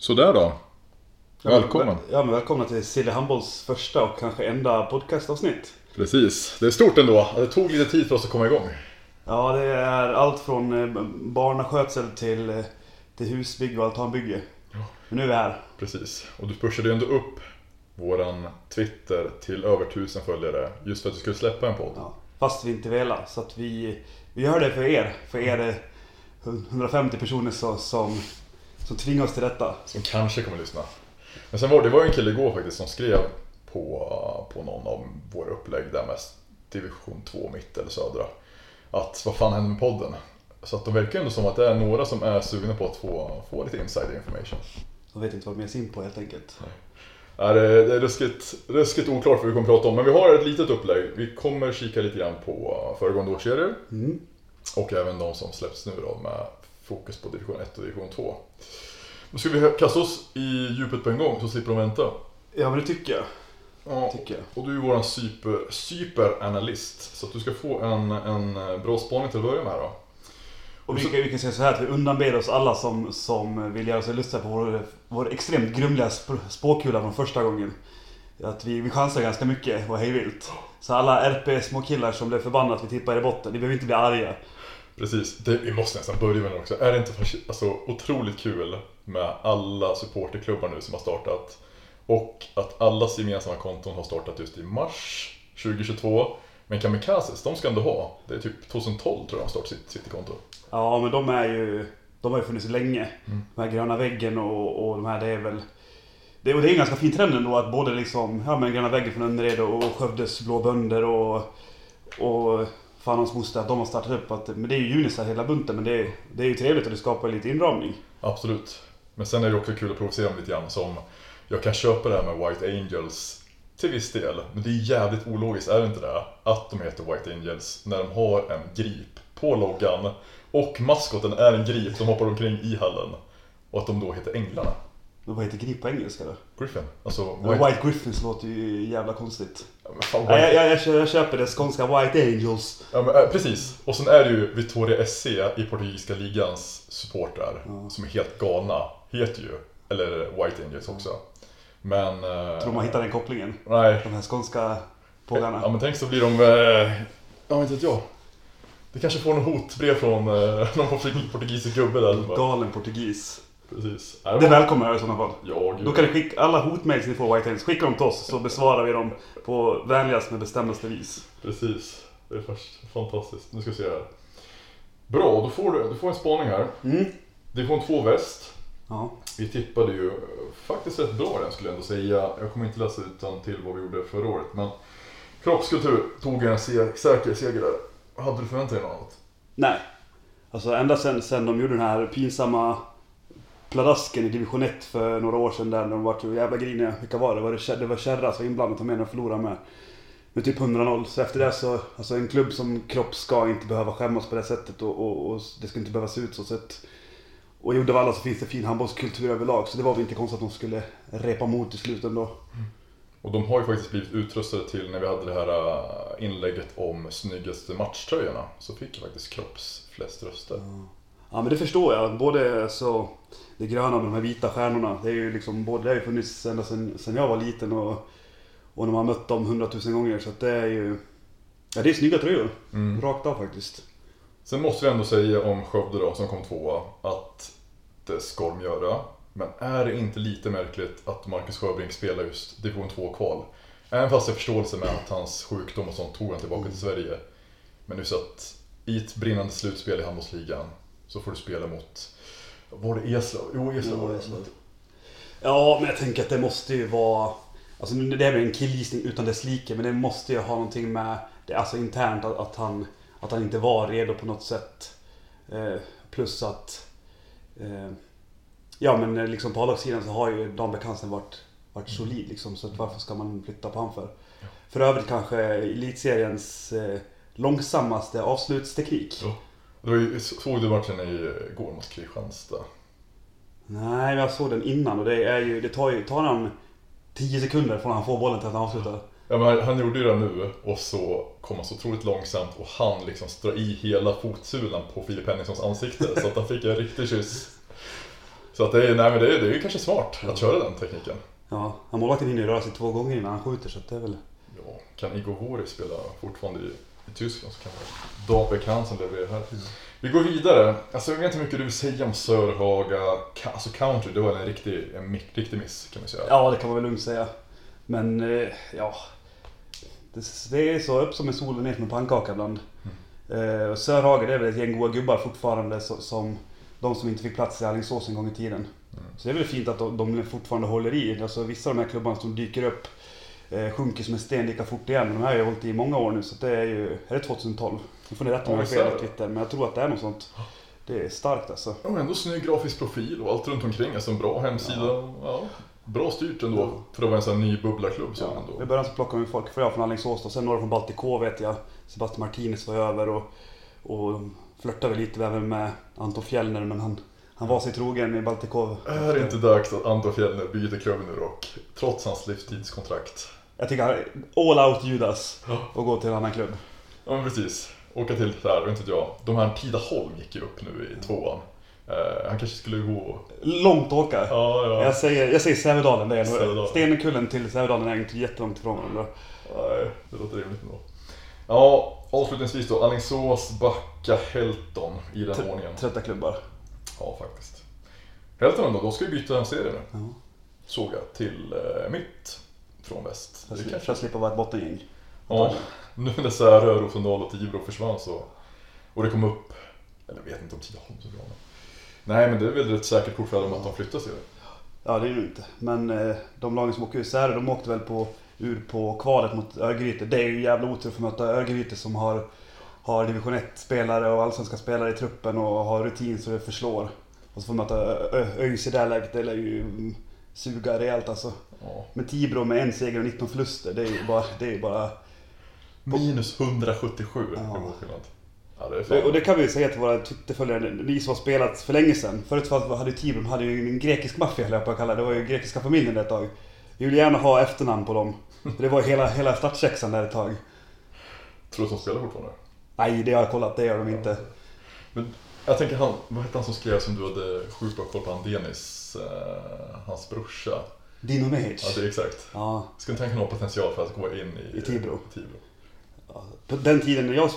Sådär då. Välkommen. Ja, men, ja, men välkomna till Silly Handbolls första och kanske enda podcastavsnitt. Precis. Det är stort ändå. Det tog lite tid för oss att komma igång. Ja, det är allt från eh, barnaskötsel till, eh, till husbygge och altanbygge. Men nu är vi här. Precis. Och du pushade ju ändå upp våran Twitter till över tusen följare just för att du skulle släppa en podd. Ja, fast vi inte velar. Så att vi, vi gör det för er. För er är 150 personer så, som, som tvingar oss till detta. Som kanske kommer lyssna. Men sen var det var en kille igår faktiskt som skrev på, på någon av våra upplägg där med division 2 mitt eller södra. Att vad fan hände med podden? Så att det verkar ändå som att det är några som är sugna på att få, få lite insider information. De vet inte vad de ger sig in på helt enkelt. Är, det är ruskigt, ruskigt oklart vad vi kommer att prata om, men vi har ett litet upplägg. Vi kommer kika lite grann på föregående års serier Mm. och även de som släpps nu då med fokus på division 1 och division 2. Nu ska vi kasta oss i djupet på en gång så slipper de vänta. Ja, men det tycker jag. Ja, Tycker jag. och du är våran super, superanalyst så att du ska få en, en bra spaning till att börja med då. Och vi vi kan säga så här att vi undanber oss alla som, som vill göra sig lustiga på vår, vår extremt grumliga sp- spåkula från första gången. Att vi, vi chansar ganska mycket och hejvilt. Så alla RP-småkillar som blev förbannade att vi tippar i botten, ni behöver inte bli arga. Precis, det, vi måste nästan börja med det också. Är det inte alltså, otroligt kul med alla supporterklubbar nu som har startat? Och att allas gemensamma konton har startat just i mars 2022. Men Kamikazes, de ska ändå ha. Det är typ 2012 tror jag de startade sitt Citykonto. Ja, men de är ju... De har ju funnits länge. De här gröna väggen och, och de här, det är väl... Det, och det är en ganska fin trend ändå att både liksom, ja men gröna väggen från Önnered och, och Skövdes blå bönder och... Och fan hans moster, att de har startat upp att... Men det är ju Unisar hela bunten, men det, är- det är ju trevligt och det skapar lite inramning. Absolut. Men sen är det också kul att provocera dem lite grann som jag kan köpa det här med White Angels till viss del. Men det är jävligt ologiskt, är det inte det? Att de heter White Angels när de har en grip på loggan och maskoten är en grip som hoppar omkring i hallen. Och att de då heter Änglarna. Men vad heter grip på engelska då? Griffin. Alltså White... White Griffins låter ju jävla konstigt. Ja, men fan, Nej, jag, jag, jag, kö- jag köper det skånska White Angels. Ja, men, äh, precis. Och sen är det ju Vittoria SC i portugisiska ligans supportrar som är helt galna. Heter ju, eller White Angels också. Men... eh, Tror man hittar den kopplingen. Nej, De här skånska pågarna. Ja men tänk så blir de, eh, ja inte vet jag. Det kanske får något hotbrev från eh, någon portug- portugisisk gubbe där. Galen portugis. Precis. Det välkomnar jag i sådana fall. Ja. Då kan ni skicka alla hotmails ni får White Angels, skicka dem till oss så besvarar vi dem på vänligast med bestämdaste vis. Precis. Det är först fantastiskt. Nu ska vi se här. Bra, då får du, du får en spaning här. Mm. Division 2 väst. Ja. Vi tippade ju faktiskt rätt bra den skulle jag ändå säga. Jag kommer inte läsa utan till vad vi gjorde förra året. Men kroppskultur tog en säker seger där. Hade du förväntat dig något annat? Nej. Alltså ända sen, sen de gjorde den här pinsamma pladasken i division 1 för några år sedan där de var så jävla griniga. Vilka var det? Var det, det var Kärra som var inblandat och med och förlorade med. Med typ 100-0. Så efter det så, alltså en klubb som Kropp ska inte behöva skämmas på det sättet och, och, och det ska inte behöva se ut så. så att, och i Uddevalla så finns det fin handbollskultur överlag så det var väl inte konstigt att de skulle repa mot i slutet ändå. Och de har ju faktiskt blivit utrustade till när vi hade det här äh, inlägget om snyggaste matchtröjorna. Så fick ju faktiskt Kropps flest röster. Ja men det förstår jag. Både så det gröna med de här vita stjärnorna. Det är ju liksom, både, det har ju funnits ända sedan, sedan jag var liten och, och när man mött dem hundratusen gånger. Så att det är ju... Ja det är snygga tröjor. Mm. Rakt av faktiskt. Sen måste vi ändå säga om Skövde då, som kom tvåa, att det ska de göra. Men är det inte lite märkligt att Marcus Sjöbrink spelar just division 2-kval? Även fast jag förståelse med att hans sjukdom och sånt tog han tillbaka till Sverige. Men nu så att i ett brinnande slutspel i handbollsligan så får du spela mot, var det Eslöv? Jo, Eslöv var det. Ja men jag tänker att det måste ju vara... Alltså det är väl en killgissning utan dess like. Men det måste ju ha någonting med det alltså internt att, att, han, att han inte var redo på något sätt. Eh, plus att... Eh, ja men eh, liksom på A-lagssidan så har ju Dan Bekansen varit, varit solid liksom. Så varför ska man flytta på han för? För övrigt kanske elitseriens eh, långsammaste avslutsteknik. Ja. Ju, såg du matchen igår mot Kristianstad? Nej, jag såg den innan och det är ju, det tar ju, tar han 10 sekunder från han får bollen till att han avslutar. Ja, men han- gjorde ju det nu och så kom han så otroligt långsamt och han liksom dra i hela fotsulan på Filip Henningssons ansikte så att han fick en riktig kyss. Så att det är, nej men det är, det är ju kanske smart att köra den tekniken. Ja, han målvakten hinner ju röra sig två gånger innan han skjuter så att det är väl... Ja, kan Igor Hori spela fortfarande i, i Tyskland så kan det Dabe Hansen leverera här. Vi går vidare. Alltså jag vet inte hur mycket du vill säga om Sörhaga. Alltså country, det var en riktig, en riktig miss kan man säga. Ja, det kan man väl lugnt säga. Men, eh, ja. Det, det är så upp som en sol och ner som en pannkaka ibland. Eh, och Sörhaga, det är väl ett gäng goa gubbar fortfarande så, som de som inte fick plats i Alingsås en gång i tiden. Så det är väl fint att de, de fortfarande håller i. Alltså vissa av de här klubbarna som dyker upp eh, sjunker som en sten lika fort igen. Men de här har ju hållit i många år nu så det är ju... Är det 2012? Nu får ni rätta mig om Ja, jag fel på det. Twitter. Men jag tror att det är något sånt. Det är starkt alltså. Ja, men ändå snygg grafisk profil och allt runt omkring. Alltså en bra hemsida. Ja. bra styrt ändå Ja. för att vara en sån här ny bubblarklubb. Så Ja, I ändå. början så plockade vi folk, för jag från Alingsås och sen några från Baltic K vet jag. Sebastian Martinez var över och, och flörtade lite även med Anton Fjellner men han, han var sig trogen i Baltic K. Är det inte dags att Anton Fjellner byter klubb nu dock? Trots hans livstidskontrakt. Jag tycker han all out Judas och gå till en annan klubb. Ja men precis. Åka till här, vet inte jag. De här Tidaholm gick ju upp nu i tvåan. Eh, han kanske skulle gå... Långt åka. Ja, ja. Jag säger, jag säger Sävedalen, det är. Stenkullen till Sävedalen är inte jättelångt ifrån varandra. Nej, det låter rimligt ändå. Ja, avslutningsvis då. Alingsås, Backa, Helton i den T- ordningen. Trötta klubbar. Ja, faktiskt. Helton då, då ska vi byta serie nu. Ja. Såg jag till eh, mitt från väst. För, Det att, kanske- slippa vara ett bottengäng. Ja, nu när Särö, Rosendal och Tibro försvann så... Och det kom upp... Eller jag vet inte om Tidaholm så bra men... Nej men det är väl ett säkert kort för dem att de flyttar sig. Ja, det är det inte. Men eh, de lagen som åker ur Särö, de åkte väl på, ur på kvalet mot Örgryte. Det är ju jävla otur för att möta Örgryte som har, har division 1-spelare och allsvenska spelare i truppen och har rutin så det förslår. Och så får man möta ÖIS i det här läget, det lär ju suga rejält alltså. Ja. Men Tibro med en seger och 19 förluster, det är ju bara... Det är ju bara Minus 177 Ja. i målskillnad. Ja, det och det kan vi ju säga till våra Twitterföljare, ni som har spelat för länge sedan. Förut var- hade ju Tibro de hade ju en grekisk maffia höll jag på att kalla det. Det var ju grekiska familjen där ett tag. Vi vill gärna ha efternamn på dem. För Det var hela, hela startsexan där ett tag. Tror du att de spelar fortfarande? Nej, det har jag kollat, det gör de inte. Men jag tänker han, vad hette han som skrev som du hade sjukt bra koll på? Han Denis, eh, hans brorsa. Dino Mehic. Ja, det är exakt. Ja, Skulle inte han kunna ha potential för att gå in i, I Tibro. Tibro? Ja, På den tiden när jag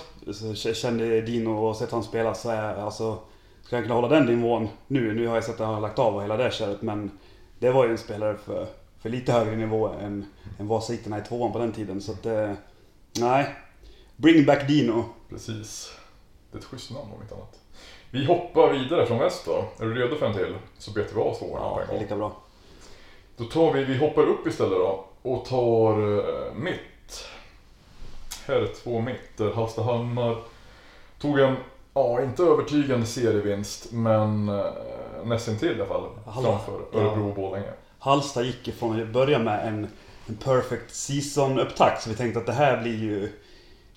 kände Dino och sett honom spela så är alltså... Ska jag kunna hålla den nivån nu? Nu har jag sett att han har lagt av och hela det köret men... Det var ju en spelare för, för lite högre nivå än, än vad sikterna i tvåan på den tiden så att... eh, Nej. Bring back Dino. Precis. Det är ett schysst namn om inte annat. Vi hoppar vidare från väst då. Är du redo för en till? Så betar vi av tvåorna Ja, på en gång. lika bra. Då tar vi, vi hoppar upp istället då och tar eh, mitt. Här är två mitter. Hallstahammar tog en, ja inte övertygande serievinst men eh, nästintill i alla fall. Hallå. Framför. Örebro och Borlänge. Halsta gick ifrån att börja med en, en perfect season-upptakt så vi tänkte att det här blir ju...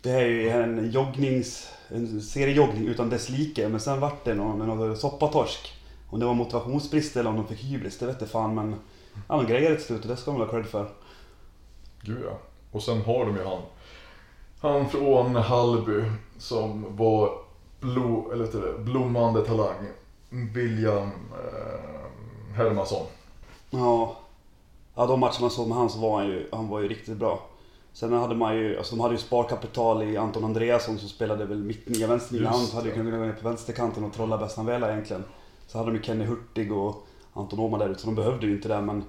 Det här är ju en joggnings... En seriejoggning utan dess like men sen vart det någon, någon soppatorsk. Om det var motivationsbrist eller om de fick hybris, det vet jag fan men... Ja men grejer till slut och det ska de ha cred för. Gud ja. Och sen har de ju han. Han från Hallby som var blo, eller det, blommande talang. William eh, Hermansson. Ja. Ja de matcherna såg med han så var han ju, han var ju riktigt bra. Sen hade man ju, alltså de hade ju sparkapital i Anton Andreasson som spelade väl mittnia, vänsternia. Han Just hade ju kunnat gå ner på vänsterkanten och trolla bäst han ville egentligen. Så hade de ju Kenny Hurtig och Anton Åhman där ute, så de behövde ju inte det men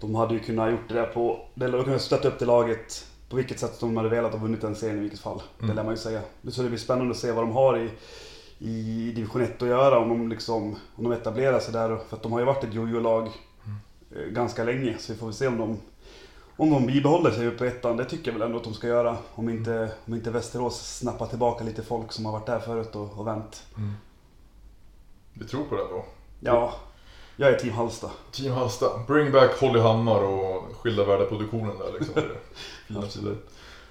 de hade ju kunnat gjort det där på, de hade kunnat stötta upp det laget på vilket sätt de hade velat och vunnit den serien i vilket fall. Det Mm. lär man ju säga. Så det blir spännande att se vad de har i, i division 1 att göra om de liksom, om de etablerar sig där. För att de har ju varit ett jojo-lag eh, ganska länge. Så vi får väl se om de, om de bibehåller sig uppe i ettan. Det tycker jag väl ändå att de ska göra. Om inte, om inte Västerås snappar tillbaka lite folk som har varit där förut och, och vänt. Vi tror på det då. Ja, jag är team Halsta. Team Hallsta, bring back Holly Hammar och skilda världeproduktionen där liksom. Där.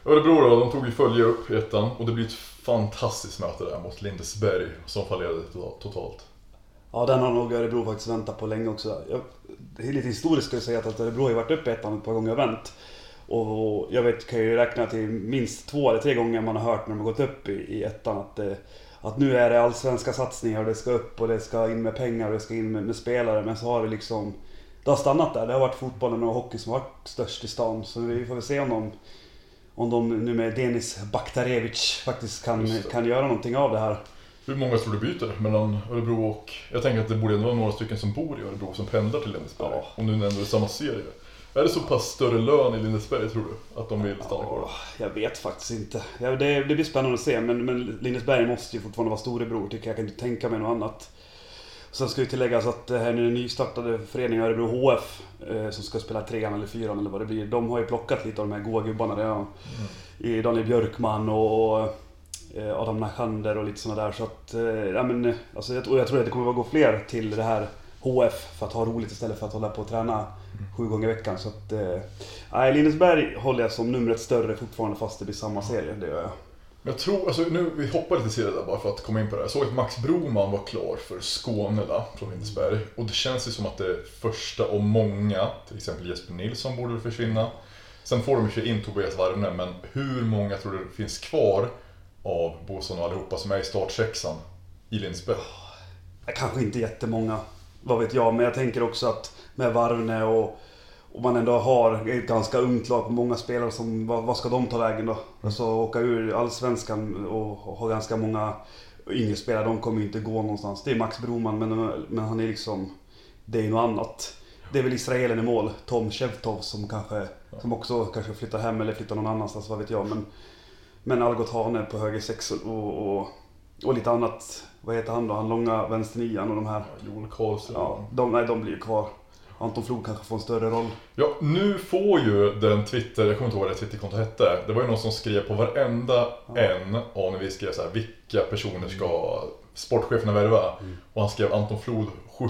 Örebro då, de tog ju följe upp i ettan och det blir ett fantastiskt möte där mot Lindesberg som fallerade to- totalt. Ja, den har nog Örebro faktiskt väntat på länge också. Jag, lite historiskt ska jag säga att Örebro har varit uppe i ettan ett par gånger och vänt. Och jag vet, kan ju räkna till minst två eller tre gånger man har hört när de har gått upp i, i ettan att det, att nu är det allsvenska satsningar och det ska upp och det ska in med pengar och det ska in med, med spelare. Men så har det liksom... Det har stannat där. Det har varit fotbollen och hockey som har varit störst i stan. Så vi får väl se om de, om de nu med Denis Baktarevic faktiskt kan, kan göra någonting av det här. Hur många tror du byter mellan Örebro och... Jag tänker att det borde ändå vara några stycken som bor i Örebro som pendlar till Lindesberg. Ja. Om nu ändå är samma serie. Är det så pass större lön i Lindesberg tror du? Att de vill stanna kvar? Ja, jag vet faktiskt inte. Ja, det, det blir spännande att se. Men, men Lindesberg måste ju fortfarande vara storebror tycker jag. Jag kan inte tänka mig något annat. Sen ska ju tilläggas att det här är den nystartade föreningen Örebro HF eh, som ska spela trean eller fyran eller vad det blir. De har ju plockat lite av de här goa gubbarna redan. I Daniel Björkman och eh, Adam Nachander och lite sådana där. Så att, eh, ja men, alltså, jag, och jag tror att det kommer att gå fler till det här HF för att ha roligt istället för att hålla på och träna sju gånger i veckan. Så att, eh, Lindesberg håller jag som numret större fortfarande fast det blir samma serie. Det gör jag. Jag tror, alltså nu, vi hoppar lite serier där bara för att komma in på det här. Jag såg att Max Broman var klar för Skånela från Lindesberg. Och det känns ju som att det första av många, till exempel Jesper Nilsson borde försvinna. Sen får de ju in Tobias Varne, men hur många tror du finns kvar av Boson och allihopa som är i startsexan i Lindesberg? Kanske inte jättemånga, vad vet jag. Men jag tänker också att med Varvne och, och man ändå har ett ganska ungt lag på många spelare som, vad, vad ska de ta vägen då? Alltså åka ur Allsvenskan och, och ha ganska många yngre spelare, de kommer ju inte gå någonstans. Det är Max Broman, men, men han är liksom, det är något annat. Det är väl israelen i mål, Tom Shevtov som kanske, som också kanske flyttar hem eller flyttar någon annanstans, vad vet jag. Men, men Algot Hane på höger sex och, och, och lite annat. Vad heter han då? Han långa vänsternian och de här. Joel Karlsson. Ja, de, nej, de blir ju kvar. Anton Flod kanske får en större roll. Ja, nu får ju den Twitter, jag kommer inte ihåg vad det Twitterkonto hette. Det var ju någon som skrev på varenda en av när vi skrev så här, vilka personer ska sportcheferna värva? Och han skrev Anton Flod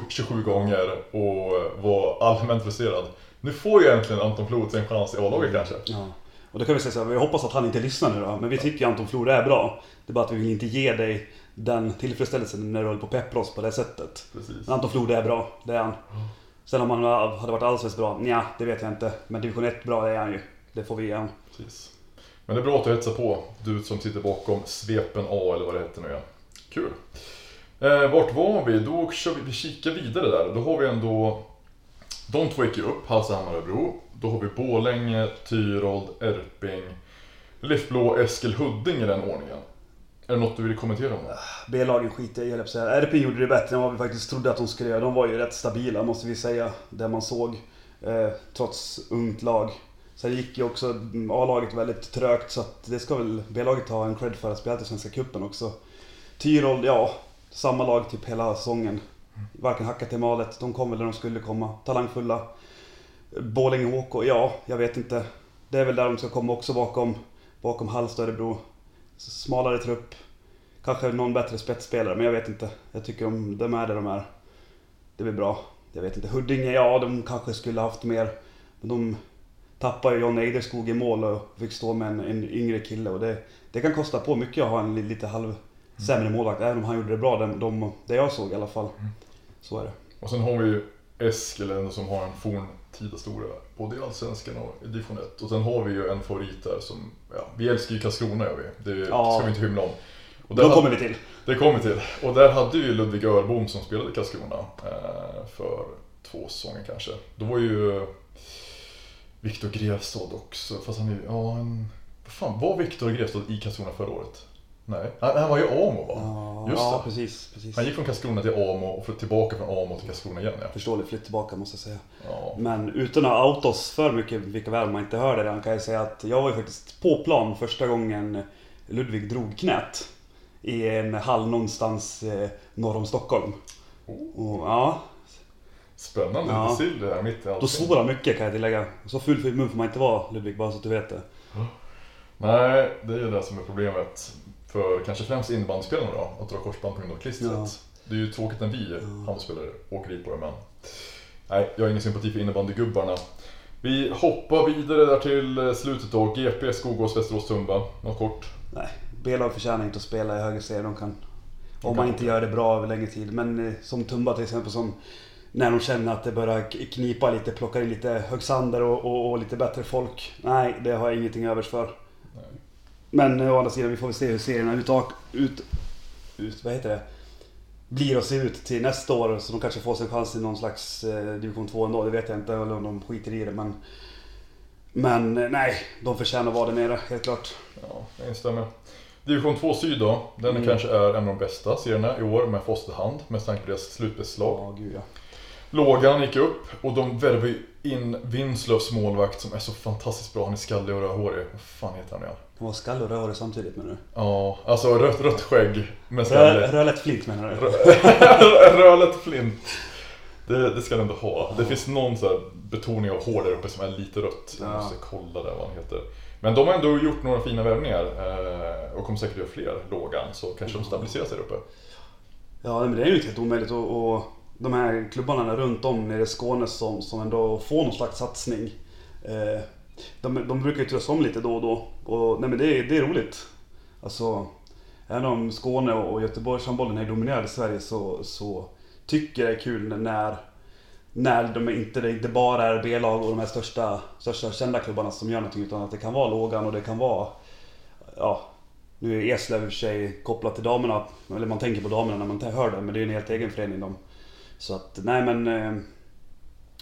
27 gånger och var allmänt frustrerad. Nu får ju äntligen Anton Flod sin chans i A-laget kanske. Ja. Och då kan vi säga så här, vi hoppas att han inte lyssnar nu då. Men vi tycker ju Anton Flod är bra. Det är bara att vi vill inte ge dig den tillfredsställelsen när du håller på och pepprar oss på det sättet. Precis. Men Anton Flod är bra, det är han. Sen om han hade varit allsvensk bra, ja det vet jag inte. Men division 1 bra är han ju. Det får vi ge honom. Precis. Men det är bra att du hetsar på, du som sitter bakom Svepen A eller vad det heter nu ja. Kul. Eh, vart var vi? Då kör vi, vi kikar vidare där. Då har vi ändå... De två gick ju upp, Hallstahammar och Örebro. Då har vi Borlänge, Tyrold, Erping, Liftblå, Eskil, Huddinge i den ordningen. Är det något du vill kommentera om? B-lagen skiter jag i, höll jag på att säga. RP gjorde det bättre än vad vi faktiskt trodde att de skulle göra. De var ju rätt stabila, måste vi säga. Det man såg. Eh, trots ungt lag. Sen gick ju också mm, A-laget väldigt trögt, så att det ska väl B-laget ha en cred för att spela till Svenska Cupen också. Tyrold, ja. Samma lag typ hela säsongen. Varken hackat i malet. De kom väl där de skulle komma. Talangfulla. Borlänge HK, ja, jag vet inte. Det är väl där de ska komma också bakom, bakom Halmstad Örebro. Smalare trupp. Kanske någon bättre spetsspelare, men jag vet inte. Jag tycker de, de är där de är. Det blir bra. Jag vet inte. Huddinge, ja de kanske skulle haft mer. Men de tappade ju John Eiderskog i mål och fick stå med en, en yngre kille. Och det, det kan kosta på mycket att ha en li- lite halv sämre målvakt. Även om han gjorde det bra, de, de, det jag såg i alla fall. Så är det. Och sen har vi ju Eskil ändå som har en forntida historia både i Allsvenskan och i division 1. Och sen har vi ju en favorit där som, ja, vi älskar ju Karlskrona gör vi. Det Ja. ska vi inte hymla om. Och där Då hade- kommer vi till. Det kommer vi till. Och där hade vi Ludvig Örbom som spelade i Karlskrona eh, för två säsonger kanske. Då var ju Viktor Grevstad också, fast han är ju, ja han, vad fan, var Viktor Grevstad i Karlskrona förra året? Nej, han, han var ju i Amo va? Ja, Just ja det. precis. precis. Han gick från Karlskrona till Amo och flytt- tillbaka från Amo till Karlskrona igen ja. Förståelig flytt tillbaka måste jag säga. ja. Men utan att outa oss för mycket, vilka väl man inte hör det kan jag säga att jag var ju faktiskt på plan första gången Ludvig drog knät. I en hall någonstans eh, norr om Stockholm. Och, ja, Spännande, Ja. sill det här mitt i då allting. svor han mycket kan jag tillägga. Så full för mun får man inte vara Ludvig, bara så att du vet det. Nej, det är ju det som är problemet för kanske främst innebandyspelarna då, att dra korsband på grund av klistret. Ja. Det är ju tråkigt när vi handbollsspelare åker dit på det, men nej, jag har ingen sympati för innebandygubbarna. Vi hoppar vidare där till slutet då. GP, Skogås, Västerås, Tumba. Något kort. Nej, B-lag förtjänar inte att spela i högre serie. De kan... Om man inte gör det bra över längre tid. Men eh, som Tumba till exempel som... När de känner att det börjar knipa lite, plockar in lite Högsander och, och, och lite bättre folk. Nej, det har jag ingenting övers för. Men å andra sidan, vi får väl se hur serierna utak, ut, ut, vad heter det? Blir att se ut till nästa år så de kanske får sin chans i någon slags eh, division 2 ändå. Det vet jag inte eller om de skiter i det men... Men eh, nej, de förtjänar att vara där nere, helt klart. Ja, jag instämmer. Division 2 Syd då, den Mm. kanske är en av de bästa serierna i år med Fosterhand med tanke på deras slutspelslag. Ja, gud ja. Lågan gick upp och de värvade ju in Vinslövs målvakt som är så fantastiskt bra. Han är skallig och rödhårig. Vad fan heter han igen? De var skall och rörig samtidigt menar du? Ja, alltså rött, rött skägg med Rö, skallig. rödlätt flint menar du? Rödlätt flint. Det, det ska han ändå ha. Det finns någon så här betoning av hår där uppe som är lite rött. Jag Ja. måste kolla där vad han heter. Men de har ändå gjort några fina värvningar eh, och kommer säkert göra fler, Lågan. Så kanske de stabiliserar sig där uppe. Ja, men det är ju inte helt omöjligt och de här klubbarna runt om nere i Skåne som, som ändå får någon slags satsning. Eh, de, de brukar ju turas om lite då och då. Och, nej men det är, det är roligt. Alltså, även om Skåne och Göteborgshandbollen är dominerade i Sverige så, så tycker jag det är kul när, när de inte, det inte bara är B-lag och de här största, största kända klubbarna som gör någonting utan att det kan vara Lågan och det kan vara ja, nu är Eslöv i och för sig kopplat till damerna, eller man tänker på damerna när man hör det, men det är en helt egen förening de. Så att, nej men... Eh,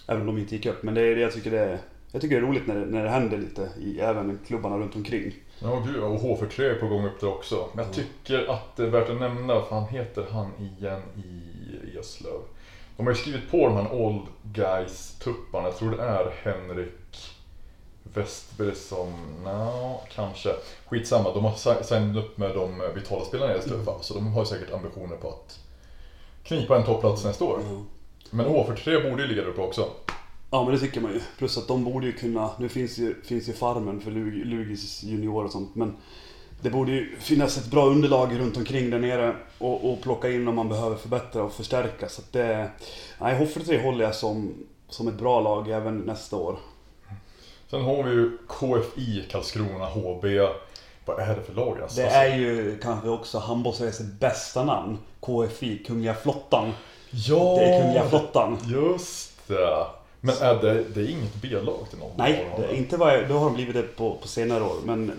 även om de inte gick upp, men det är jag tycker det är... Jag tycker det är roligt när det, när det händer lite i även klubbarna runt omkring. Ja, gud, och H43 är på gång upp där också. Men jag tycker att det är värt att nämna, vad fan heter han igen i Eslöv? De har ju skrivit på de här Old Guys-tupparna. Jag tror det är Henrik Westberg som, no, kanske. Skitsamma, de har si- signat upp med de vitala spelarna i Eslöv. Så de har ju säkert ambitioner på att knipa en topplats nästa år. Men H43 borde ju ligga där uppe också. Ja men det tycker man ju. Plus att de borde ju kunna, nu finns ju, finns ju farmen för Lug, Lugis junior och sånt men det borde ju finnas ett bra underlag runt omkring där nere och, och plocka in om man behöver förbättra och förstärka. Så att det, nej Hoffre 3 håller jag som, som ett bra lag även nästa år. Sen har vi ju KFI Karlskrona HB. Vad är det för lag alltså? Det är ju kanske också handbolls bästa namn. KFI, Kungliga Flottan. Ja! Det är Kungliga Flottan. Just det. Men är det, det är inget B-lag till någon? Nej, inte vad jag, då har de blivit det på, på senare år. Men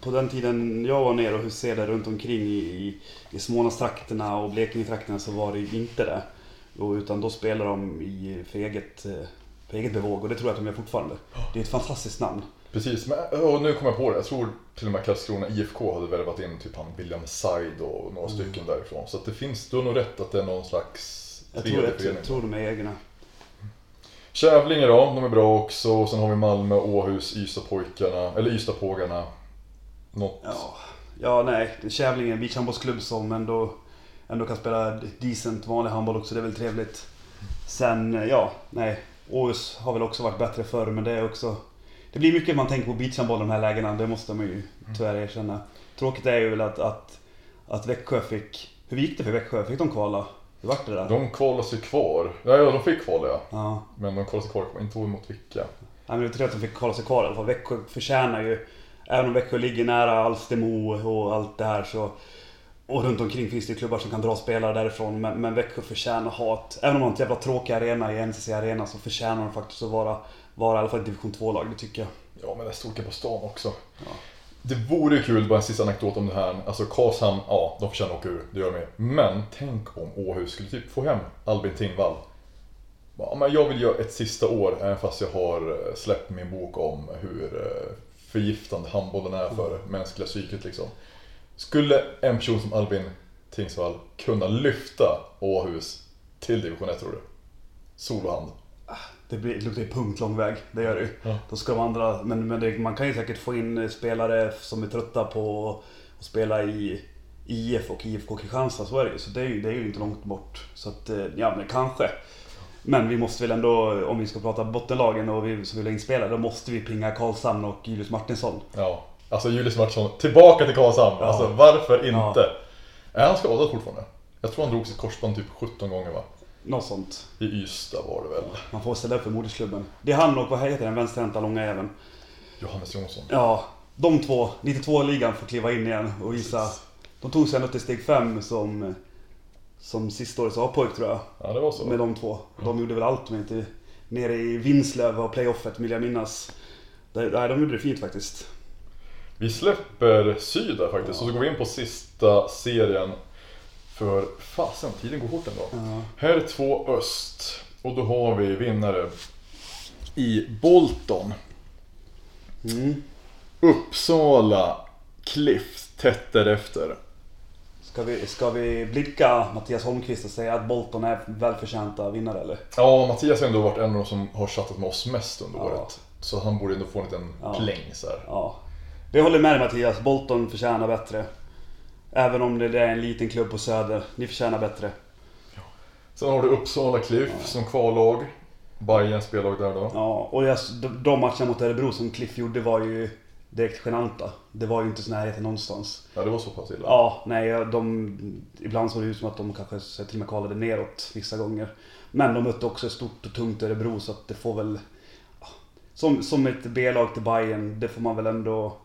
på den tiden jag var nere och huserade runt omkring i, i, i Smålandstrakterna och Blekingetrakterna så var det ju inte det. Och, utan då spelade de i, för, eget, eh, för eget bevåg och det tror jag att de gör fortfarande. Det är ett fantastiskt namn. Precis, men och nu kommer jag på det. Jag tror till och med Karlskrona IFK hade värvat in typ han William Said och några stycken därifrån. Så det finns, du har nog rätt att det är någon slags Jag tror, jag, jag tror de är egna. Kävlinge då, de är bra också. Och sen har vi Malmö, Åhus, Ystadpojkarna, eller Ystadpågarna. Något. Ja, ja nej. det är Kävlinge, en beachhandbollsklubb som ändå, ändå kan spela decent vanlig handboll också. Det är väl trevligt. Sen, eh, ja, nej. Åhus har väl också varit bättre förr, men det är också... Det blir mycket man tänker på beachhandboll i de här lägena, det måste man ju tyvärr erkänna. Tråkigt är ju väl att, att, att Växjö fick... Hur gick det för Växjö? Fick de kvala? Hur vart det där? De kvalade sig kvar. Ja, ja, de fick kvala ja. Ja. Men de kvalade sig kvar, inte ihåg mot vilka. Ja, men jag tror att de fick kvala sig kvar i alla fall. Växjö förtjänar ju, även om Växjö ligger nära Alstermo och allt det här så... Och runt omkring finns det klubbar som kan dra spelare därifrån. Men, men Växjö förtjänar hat. Även om de har en jävla tråkig arena i NCC Arena så förtjänar de faktiskt att vara, vara i alla fall ett division 2-lag, det tycker jag. Ja, men det är storleken på stan också. Ja. Det vore ju kul, bara en sista anekdot om det här. Alltså Karlshamn, ja, de förtjänar att åka ur, det gör de ju. Men tänk om Åhus skulle typ få hem Albin Tingvall. Ja, men jag vill göra ett sista år, även fast jag har eh, släppt min bok om hur eh, förgiftande handbollen är för mänskliga psyket liksom. Skulle en person som Albin Tingsvall kunna lyfta Åhus till division 1 tror du? Solohand. Det, blir, det luktar ju punkt lång väg, det gör det ju. Ja. Då ska de andra, men, men det, man kan ju säkert få in spelare som är trötta på att spela i IF och IFK Kristianstad, så är det ju. Så det är ju, det är ju inte långt bort. Så att, eh, ja men kanske. Men vi måste väl ändå, om vi ska prata bottenlagen och vi som vill ha in spelare, då måste vi pinga Karlshamn och Julius Martinsson. Ja, alltså Julius Mattsson, tillbaka till Karlshamn. Ja. Alltså varför Ja. inte? Är han skadad fortfarande? Jag tror han drog sitt korsband typ 17 gånger va? Något sånt. I Ystad var det väl? Man får ställa upp för modersklubben. Det är han och, vad heter den, vänsterhänta långa även. Johannes Jonsson. Ja, de två, 92-ligan får kliva in igen och visa. De tog sig ändå till steg 5 som, som sista årets A-pojk tror jag. Ja, det var så. Med de två. De gjorde väl allt om inte nere i Vinslöv och playoffet vill jag minnas. Nej, de gjorde det fint faktiskt. Vi släpper syd där faktiskt och så går vi in på sista serien. För fasen, tiden går fort ändå. Ja. Här är två öst. Och då har vi vinnare i Bolton. Mm. Uppsala, Cliff tätt därefter. Ska, vi, ska vi blicka Mattias Holmqvist och säga att Bolton är välförtjänta vinnare eller? Ja, Mattias har ändå varit en av de som har chattat med oss mest under Ja. året. Så han borde ändå få en liten Ja. pläng så här. Ja. Vi håller med dig Mattias, Bolton förtjänar bättre. Även om det är en liten klubb på Söder. Ni förtjänar bättre. Sen har du Uppsala Cliff som kvallag. Bayerns spellag där då. Ja, och jag, de, de matcherna mot Örebro som Cliff gjorde var ju direkt genanta. Det var ju inte så närheten någonstans. Ja, det var så pass illa. Ja, nej, de, ibland såg det ut som att de kanske till och med kvalade neråt vissa gånger. Men de mötte också ett stort och tungt Örebro så att det får väl... ja, Som, som ett B-lag till Bayern det får man väl ändå...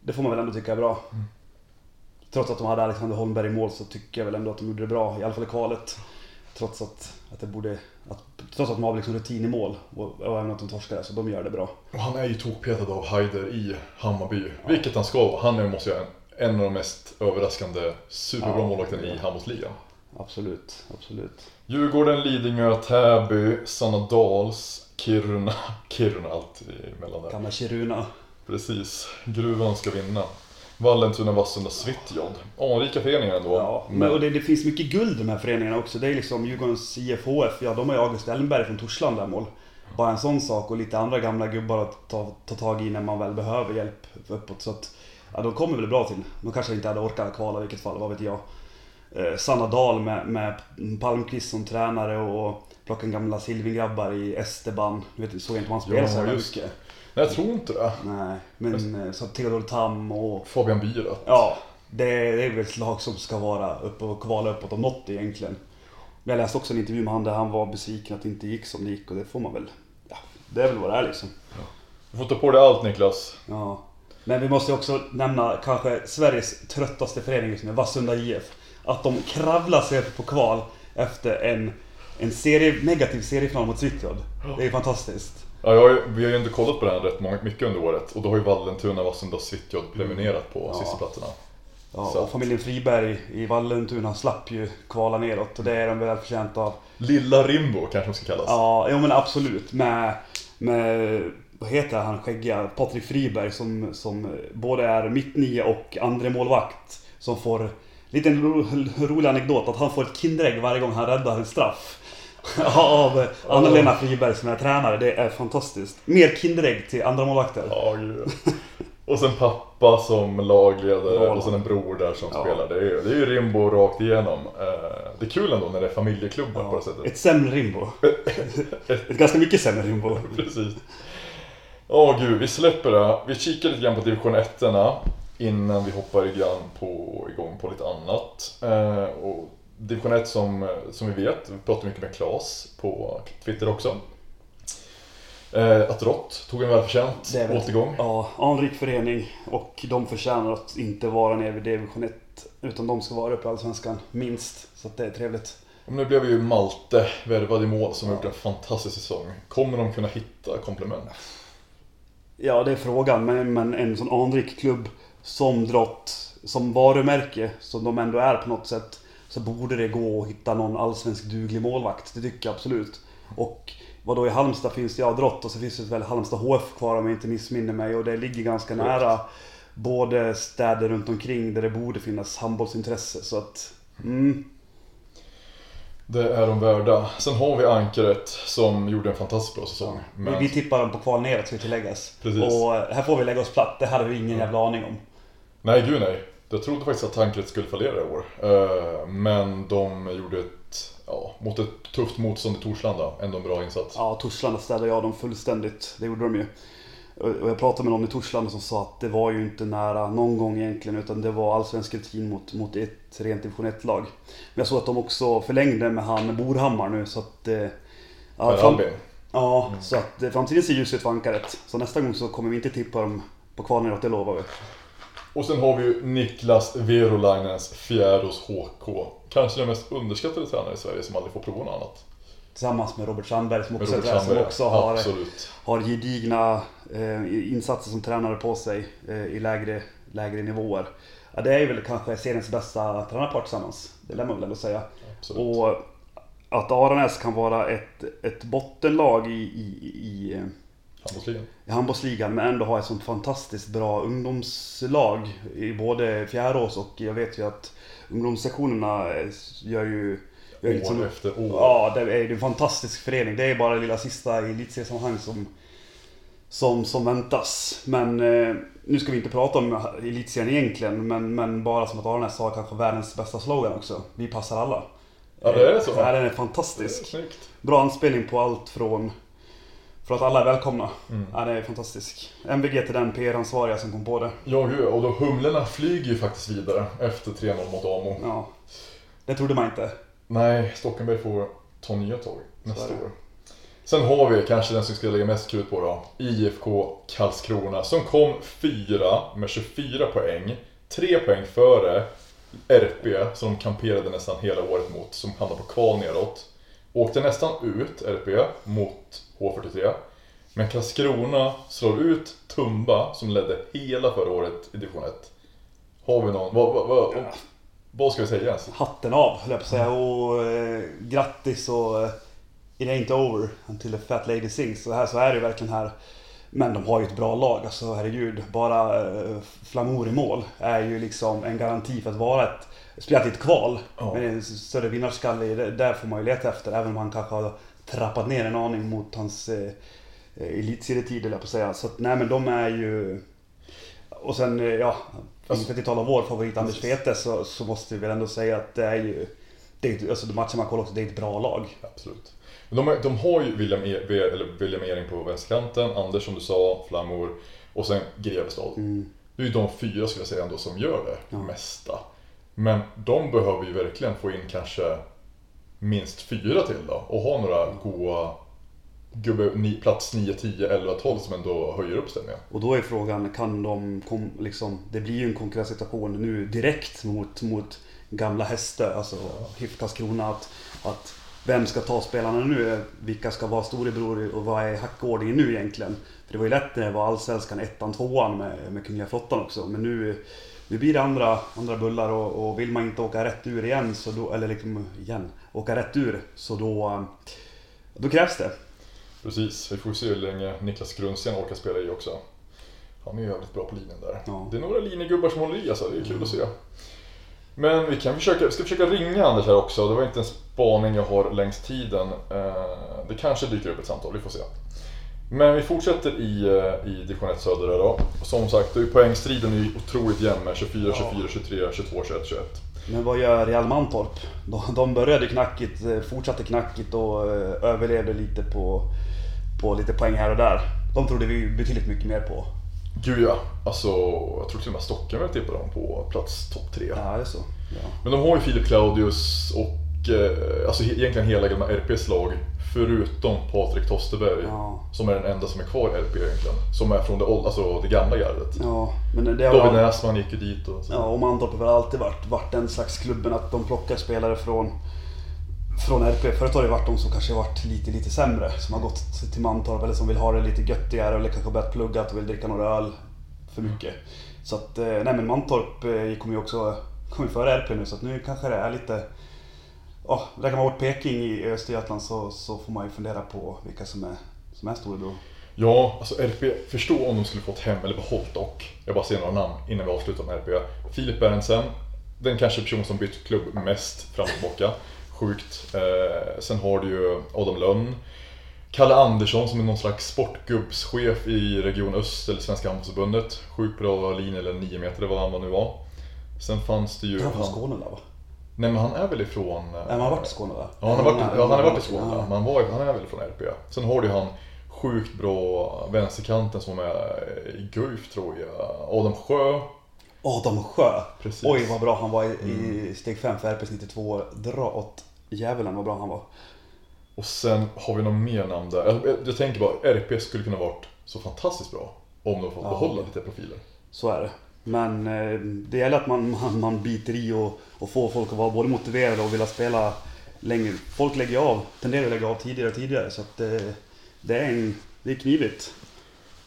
Det får man väl ändå tycka är bra. Trots att de hade Alexander Holmberg i mål så tycker jag väl ändå att de gjorde det bra, i alla fall i kvalet. Trots att, att det borde... Att, trots att de har liksom rutin i mål och, och även att de torskade, så de gör det bra. Och han är ju tokpetad av Haider i Hammarby. Vilket han ska vara. Han är, måste jag en av de mest överraskande superbra Ja. målvakterna i handbollsligan. Absolut, absolut. Djurgården, Lidingö, Täby, Sannadals, Kiruna. Kiruna allt emellan där. Gamla Kiruna. Precis. Gruvan ska vinna. Vallentuna, Vassunda, Svitjod. Anrika föreningar ändå. Ja, men, och det, det finns mycket guld i de här föreningarna också. Det är liksom Djurgårdens IFHF, ja de har ju August Ellenberg från Torslanda mål. Bara en sån sak och lite andra gamla gubbar att ta, ta tag i när man väl behöver hjälp uppåt. Så att, ja de kommer väl bra till. De kanske inte hade orkat kvala i vilket fall, vad vet jag. Eh, Sanna Dahl med, med Palmqvist som tränare och plocka en gamla Silvingrabbar i Esteban. Du vet, såg jag inte om han spelade Ja, så mycket. Jag tror inte det. Nej, men eh, så Theodor Tam och Fabian Bierat. Ja, det, det är väl ett lag som ska vara uppe och kvala uppåt om något egentligen. Men jag läste också en intervju med han där han var besviken att det inte gick som det gick och det får man väl... Ja, det är väl vad det är liksom. Du får ta på dig allt Niklas. Ja. Men vi måste också nämna kanske Sveriges tröttaste förening just nu, Vassunda IF. Att de kravlar sig på kval efter en, en serie, negativ seriefinal mot Svitjod. Det är fantastiskt. Ja, jag har ju, vi har ju inte kollat på den här rätt många, mycket under året. Och då har ju Vallentuna, Vassunda och Svitjod prenumererat på Mm. Ja. sistaplatserna. Ja, Så och familjen Friberg i Vallentuna slapp ju kvala neråt och det är de väl förtjänta av. Lilla Rimbo kanske de ska kallas. Ja, jo men absolut. Med, med vad heter han skäggiga? Patrik Friberg som, som både är mittnia och andre målvakt Som får, liten ro, rolig anekdot, att han får ett Kinderägg varje gång han räddar en straff. Av Anna-Lena Friberg som är tränare. Det är fantastiskt. Mer Kinderägg till andra målvakter. Ja, gud. Och sen pappa som lagledare Ja. och sen en bror där som Ja. spelar. Det är, ju- det är ju Rimbo rakt igenom. Eh, Det är kul ändå när det är familjeklubbar på det sättet. Ett sämre Rimbo. Ett ganska mycket sämre Rimbo. Precis. Åh gud, vi släpper det. Vi kikar lite grann på division 1 innan vi hoppar igång på, igång på lite annat. Eh, och division 1 som, som vi vet, vi pratar mycket med Klas på Twitter också. Eh, att Rott tog en välförtjänt Det återgång. Ja, anrik förening och de förtjänar att inte vara nere vid division 1 utan de ska vara uppe i Allsvenskan minst. Så det är trevligt. Och nu blev ju Malte värvad i mål som har gjort en fantastisk säsong. Kommer de kunna hitta komplement? Ja, det är frågan. Men, men en sån anrik klubb som Drott, som varumärke, som de ändå är på något sätt, så borde det gå att hitta någon allsvensk duglig målvakt. Det tycker jag absolut. Och vad då i Halmstad finns det, ja Drott och så finns det väl Halmstad HF kvar om jag inte missminner mig. Och det ligger ganska Korrekt. nära både städer runt omkring där det borde finnas handbollsintresse. Så att, mm. Det är de värda. Sen har vi Ankaret som gjorde en fantastiskt bra säsong. Vi, vi tippar dem på kval neråt ska tilläggas. Precis. Och eh, här får vi lägga oss platt. Det hade vi ingen jävla aning om. Nej, gud nej. Jag trodde faktiskt att Ankaret skulle fallera i år. Eh, Men de gjorde ett, ja, mot ett tufft motstånd i Torslanda, ändå en bra insats. Ja, Torslanda städade jag dem fullständigt. Det gjorde de ju. Och jag pratade med någon i Torslanda som sa att det var ju inte nära någon gång egentligen utan det var allsvensk rutin mot, mot ett rent division 1-lag. Men jag såg att de också förlängde med han Borhammar nu så att... eh, Ja, fram, ja så att eh, framtiden ser ljus ut för Ankaret. Så nästa gång så kommer vi inte tippa dem på kval neråt, det lovar vi. Och sen har vi ju Niklas Verolainens Fjärås HK. Kanske den mest underskattade tränare i Sverige som aldrig får prova något annat. Tillsammans med Robert Sandberg som också, Robert tränare, som Sandberg, också har, Absolut. har gedigna eh, insatser som tränare på sig eh, i lägre, lägre nivåer. Ja, det är väl kanske seriens bästa tränarpar tillsammans. Det lär man väl ändå säga. Absolut. Och att Aranäs kan vara ett, ett bottenlag i, i, i, eh, Handbollsligan. i handbollsligan men ändå ha ett sånt fantastiskt bra ungdomslag i både Fjärås och jag vet ju att ungdomssektionerna gör ju... Gör År liksom- efter år. Ja, det är en fantastisk förening. Det är bara det lilla sista i elitseriesammanhang som, som, som väntas. Men eh, nu ska vi inte prata om elitserien egentligen, men, men bara som att Aranäs har kanske världens bästa slogan också. Vi passar alla. Ja, det är så. Ja, den är är fantastisk. snyggt. Bra anspelning på allt från för att alla är välkomna. Mm. Ja, det är fantastisk. MVG till den PR-ansvariga som kom på det. Ja, gud, och då humlorna flyger ju faktiskt vidare efter 3-0 mot Amo. Ja. Det trodde man inte. Nej, Stockenberg får ta nya tag nästa år. Sen har vi kanske den som ska lägga mest krut på då. IFK Karlskrona som kom fyra med 24 poäng. Tre poäng före RP som de kamperade nästan hela året mot, som hamnade på kval neråt. Åkte nästan ut RP mot H43. Men Karlskrona slår ut Tumba som ledde hela förra året i division 1. Har vi någon, vad, vad, vad, vad ska vi säga ens? Hatten av, höll jag på att säga. Och eh, grattis och eh, it ain't over until the fat lady sings. Så här så är det ju verkligen här. Men de har ju ett bra lag, alltså herregud. Bara eh, Flamour i mål är ju liksom en garanti för att vara ett spelat i ett kval. Ja. Men en större vinnarskalle, där får man ju leta efter. Även om han kanske har trappat ner en aning mot hans eh, eh, elitserietid, jag på att säga. Så att, nej men de är ju... Och sen, eh, ja, Alltså- inte tala om vår favorit Anders. Fete så, så måste vi väl ändå säga att det är ju... Det är, alltså de matcher man kollar också, det är ett bra lag. Absolut. Men de, har- de har ju William, e, eller William Ering på vänsterkanten, Anders som du sa, Flammor och sen Grevestad. Mm. Det är ju de fyra skulle jag säga ändå som gör det Ja. mesta. Men de behöver ju verkligen få in kanske minst fyra till då och ha några goa gubbe, ni, plats 9, 10, 11, 12 som ändå höjer upp ställningen. Och då är frågan, kan de kom, liksom... Det blir ju en konkurrenssituation nu direkt mot, mot gamla Hästö, alltså HIF Karlskrona. Att, att vem ska ta spelarna nu? Vilka ska vara storebror och vad är hackordningen nu egentligen? För det var ju lätt när det var allsvenskan ettan, tvåan med, med Kungliga Flottan också. Men nu, nu blir det andra, andra bullar och, och vill man inte åka rätt ur igen, så då, eller liksom igen, åka rätt ur, så då, då krävs det. Precis, vi får se hur länge Niklas Grundsten orkar spela i också. Han är ju jävligt bra på linjen där. Ja. Det är några linjegubbar som håller i alltså, det är kul att se. Men vi kan försöka, vi ska försöka ringa Anders här också. Det var inte en spaning jag har längs tiden. Eh, Det kanske dyker upp ett samtal, vi får se. Men vi fortsätter i, eh, i division 1 söder här då. Som sagt, då är poängstriden är otroligt jämn med 24, 24, 23, 22, 21, 21. Men vad gör Real Mantorp? De, de började knackigt, eh, fortsatte knackigt och eh, överlevde lite på, på lite poäng här och där. De trodde vi betydligt mycket mer på. Gud ja, alltså jag tror till och med Stockholm vill tippa dem på plats topp 3. Ja, det är så. Ja. Men de har ju Filip Claudius och alltså egentligen hela gamla RPs lag förutom Patrik Tosterberg Ja. som är den enda som är kvar i RP egentligen. Som är från det, alltså det gamla gardet. ja, men det David har... Näsman gick ju dit och så. Ja, och Mantorp har väl alltid varit, varit den slags klubben att de plockar spelare från, från RP. Förut har det varit de som kanske varit lite, lite sämre. Som har gått till Mantorp eller som vill ha det lite göttigare eller kanske börjat plugga och vill dricka några öl för mycket. Så att, eh, nej men Mantorp eh, kommer ju också kommer före RP nu så att nu kanske det är lite... Ja, lägger man bort Peking i Östergötland så, så får man ju fundera på vilka som är, som är storebror. Ja, alltså RP, förstå om de skulle fått hem eller behållit dock. Jag bara ser några namn innan vi avslutar med RP. Filip Berntsen, den kanske person som bytt klubb mest fram och tillbaka. Sjukt. Eh, sen har du ju Adam Lönn. Kalle Andersson som är någon slags sportgubbschef i Region Öst eller Svenska Handbollsförbundet. Sjukt bra linje eller 9 meter eller vad han nu var. Sen fanns det ju... Han från Skåne där va? Nej men han är väl ifrån... Nej, men han har varit i Skåne va? Ja, han har varit, ja, han har varit i Skåne, Ja. men han, var, han är väl från RP. Sen har du han sjukt bra vänsterkanten som är i Guif tror jag. Adam Sjö. Adam Sjö. Precis. Oj vad bra han var i, i steg 5 för RPs 92. Dra åt djävulen vad bra han var. Och sen har vi någon mer namn där. Jag, jag, jag tänker bara, RP skulle kunna varit så fantastiskt bra. Om de fått Ja. behålla lite profiler. Så är det. Men eh, det gäller att man, man, man biter i och, och får folk att vara både motiverade och vilja spela längre. Folk lägger av, tenderar att lägga av tidigare och tidigare så att det, det är en, det är knivigt.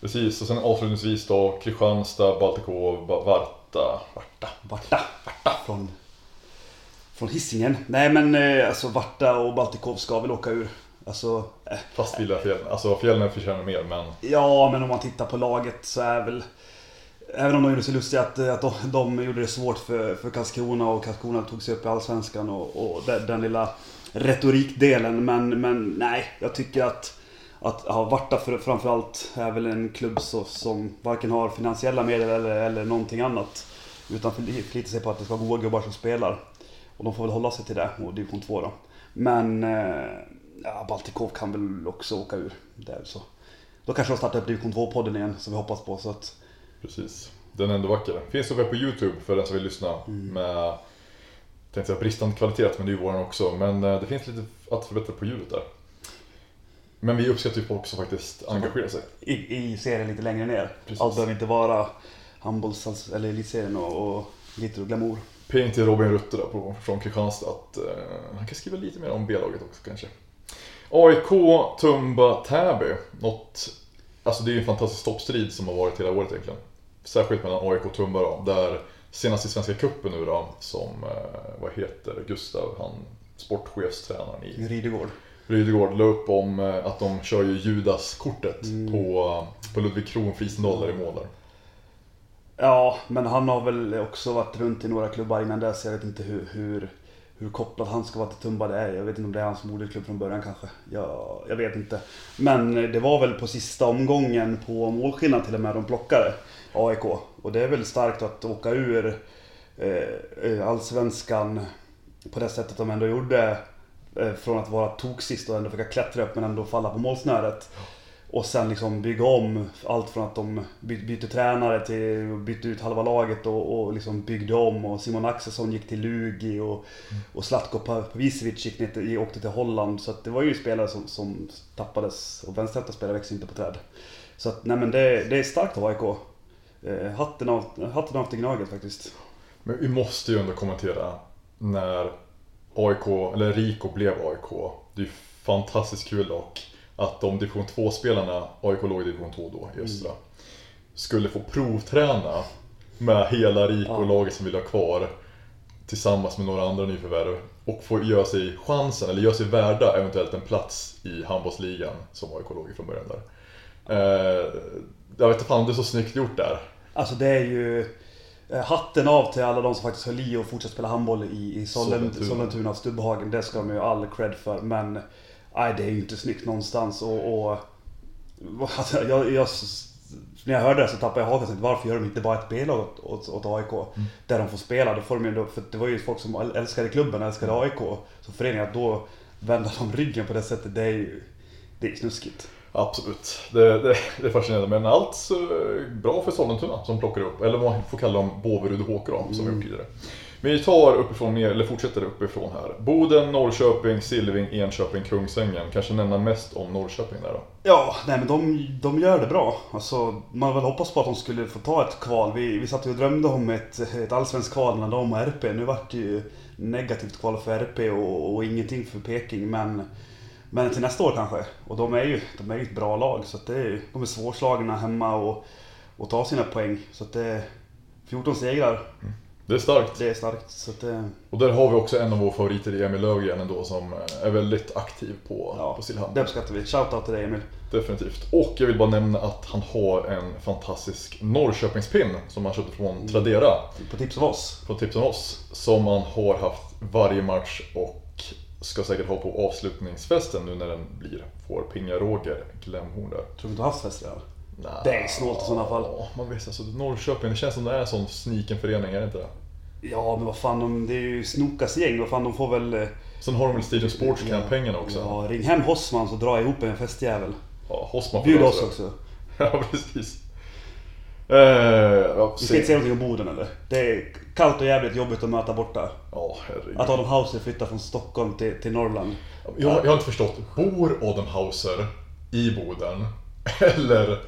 Precis, och sen avslutningsvis då Kristianstad, Baltikov, Ba- Var, möta Varta. Varta. Varta. Från, från Hisingen. Nej men eh, alltså Varta och Baltikov ska väl åka ur. Alltså, eh, Fast vill jag fjällen. Alltså fjällen förtjänar mer men ja men om man tittar på laget så är väl Även om de gjorde sig lustiga att, eh, att de, de gjorde det svårt för, för Karlskrona och Karlskrona tog sig upp i Allsvenskan och, och den, den lilla retorikdelen. Men, men nej, jag tycker att att ja, Varta för, framförallt är väl en klubb så, som varken har finansiella medel eller, eller någonting annat. Utan förlitar sig på att det ska vara goda gubbar som spelar. Och de får väl hålla sig till det, och division 2 då. Men eh, ja, Baltikov kan väl också åka ur. Det är så. Då kanske de startar upp division 2-podden igen, som vi hoppas på. Så att, precis. Den är ändå vacker. Finns uppe på Youtube för den som vill lyssna. Med, tänkte säga bristande kvalitet, men det är ju våran också. Men eh, det finns lite att förbättra på ljudet där. Men vi uppskattar ju folk som faktiskt engagerar sig. i, I serien lite längre ner. Precis. Allt behöver inte vara handbolls eller elitserien och, och glitter och glamour. Ping till Robin Rutte där på, från Kristianstad att eh, han kan skriva lite mer om B-laget också kanske. AIK, Tumba, Täby. Något, alltså det är ju en fantastisk toppstrid som har varit hela året egentligen. Särskilt mellan AIK och Tumba där senast i Svenska Cupen nu då, som, eh, vad heter Gustav, han sportchefstränaren i Rydegård. Rydegård la upp om eh, att de kör ju Judas-kortet Mm. på, på Ludvig Kron Frisendahl där i mål där. Ja, men han har väl också varit runt i några klubbar innan dess. Jag vet inte hur, hur, hur kopplad han ska vara till Tumba det är. Jag vet inte om det är hans moderklubb från början kanske. Jag, jag vet inte. Men det var väl på sista omgången på målskillnad till och med de plockade AIK. Och det är väl starkt att åka ur eh, eh, Allsvenskan på det sättet de ändå gjorde. Eh, från att vara toksist och ändå försöka klättra upp men ändå falla på målsnöret. Och sen liksom bygga om allt från att de bytte tränare till bytte ut halva laget och, och liksom byggde om. Och Simon Axelsson gick till Lugi och, och Zlatko Pavicevic gick ner till, åkte till Holland. Så att det var ju spelare som, som tappades och vänsterhänta spelare växer inte på träd. Så att nej men det, det är starkt av AIK. Eh, hatten av, hatten av till Gnaget faktiskt. Men vi måste ju ändå kommentera när AIK, eller Rico blev AIK. Det är ju fantastiskt kul dock att de division 2-spelarna, AIK låg i division 2 då i östra, skulle få provträna med hela Rico-laget som vill ha kvar tillsammans med några andra nyförvärv och få göra sig chansen, eller göra sig värda eventuellt en plats i handbollsligan som AIK låg i från början där. Eh, jag vet inte fan, det är så snyggt gjort där. Alltså det är ju eh, hatten av till alla de som faktiskt höll i och fortsatte spela handboll i, i Sollen- Sollentuna. Sollentuna och Stubbhagen. Det ska de ju all cred för. Men nej, det är ju inte snyggt någonstans. Och, och alltså, jag, jag, när jag hörde det så tappade jag hakan. Tänkte, Varför gör de inte bara ett B-lag åt, åt, åt AIK? Där de får spela. Då får de ju för det var ju folk som älskade klubben, älskade AIK. Så föreningen, att då vända dem ryggen på det sättet, det är ju det är snuskigt. Absolut, det, det, det är fascinerande. Men allt bra för Sollentuna som plockar upp, eller vad man får kalla dem, Båverud och Håkra som vi gjort tidigare. Vi tar uppifrån ner, eller fortsätter uppifrån här. Boden, Norrköping, Silving, Enköping, Kungsängen. Kanske nämna mest om Norrköping där då. Ja, nej men de, de gör det bra. Alltså, man väl hoppas på att de skulle få ta ett kval. Vi, vi satt ju och drömde om ett, ett allsvenskt kval mellan dem och RP. Nu vart det ju negativt kval för RP och, och ingenting för Peking. Men, men till nästa år kanske. Och de är ju, de är ju ett bra lag. Så det är, de är svårslagna hemma och, och tar sina poäng. Så det är 14 segrar. Det är starkt. Det är starkt. Så det, Och där har vi också en av våra favoriter i Emil Löfgren ändå som eh, är väldigt aktiv på, ja, på Sillhamn. det uppskattar vi. Shoutout till dig Emil. Definitivt. Och jag vill bara nämna att han har en fantastisk Norrköpingspin som han köpte från Tradera. På tips av oss. På tips om oss. Som han har haft varje match och ska säkert ha på avslutningsfesten nu när den blir. Får pinga Roger Glemhorn där. Tror du inte du har haft fest redan? Nah. Det är snålt i sådana fall. Ja, man vet alltså Norrköping, det känns som det är en sån sniken förening, är det inte det? Ja, men vad fan, de, det är ju Snokas gäng. Vad fan, de får väl... eh, Sen har de väl Stadium Sportscamp-pengarna också? Ja, ring hem Hossman så dra ihop en festjävel. Ja, Hosma får Bjud oss också. Ja, precis. Eh, Vi ska inte säga någonting om Boden eller? Det är kallt och jävligt jobbigt att möta borta. Ja, herregud. Att Adam Hauser flyttar från Stockholm till, till Norrland. Jag, jag har inte förstått, bor Adam Hauser i Boden? Eller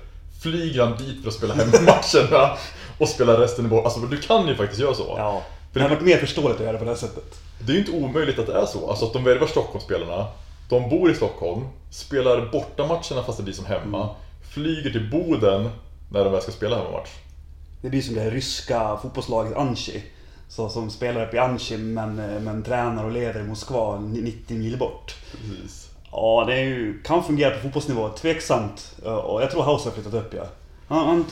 flyger han dit för att spela hemmamatcherna och spela resten i Boden? Alltså du kan ju faktiskt göra så. Ja. För Det hade varit mer förståeligt att göra det på det här sättet. det är ju inte omöjligt att det är så. Alltså att de värvar Stockholmsspelarna, de bor i Stockholm, spelar bortamatcherna fast det blir som hemma, flyger till Boden när de väl ska spela hemmamatch. Det blir som det här ryska fotbollslaget Anchi. Så, som spelar uppe i Anchi men, men tränar och lever i Moskva 90 mil bort. Precis. Ja, det ju, kan fungera på fotbollsnivå. Tveksamt. Och jag tror House har flyttat upp ja. Han, han,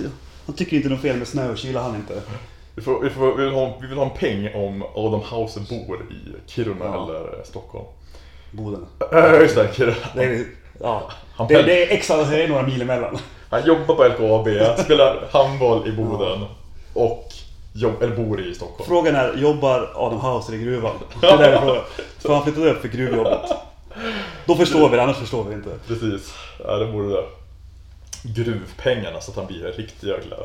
han tycker inte något fel med snö och kyla han inte. Vi, får, vi, får, vi, vill ha, vi vill ha en peng om Adam Hauser bor i Kiruna Ja. eller Stockholm. Boden. Äh, just det, Kiruna. Det är, ja. Han, det, det är extra, det är några mil emellan. Han jobbar på LKAB, spelar handboll i Boden och jobb, eller bor i Stockholm. Frågan är, jobbar Adam Hauser i gruvan? Det är där vi frågar. För han flyttade upp för gruvjobbet. Då förstår vi det, annars förstår vi inte. Precis, ja, det borde det. Gruvpengarna så att han blir riktiga jäkla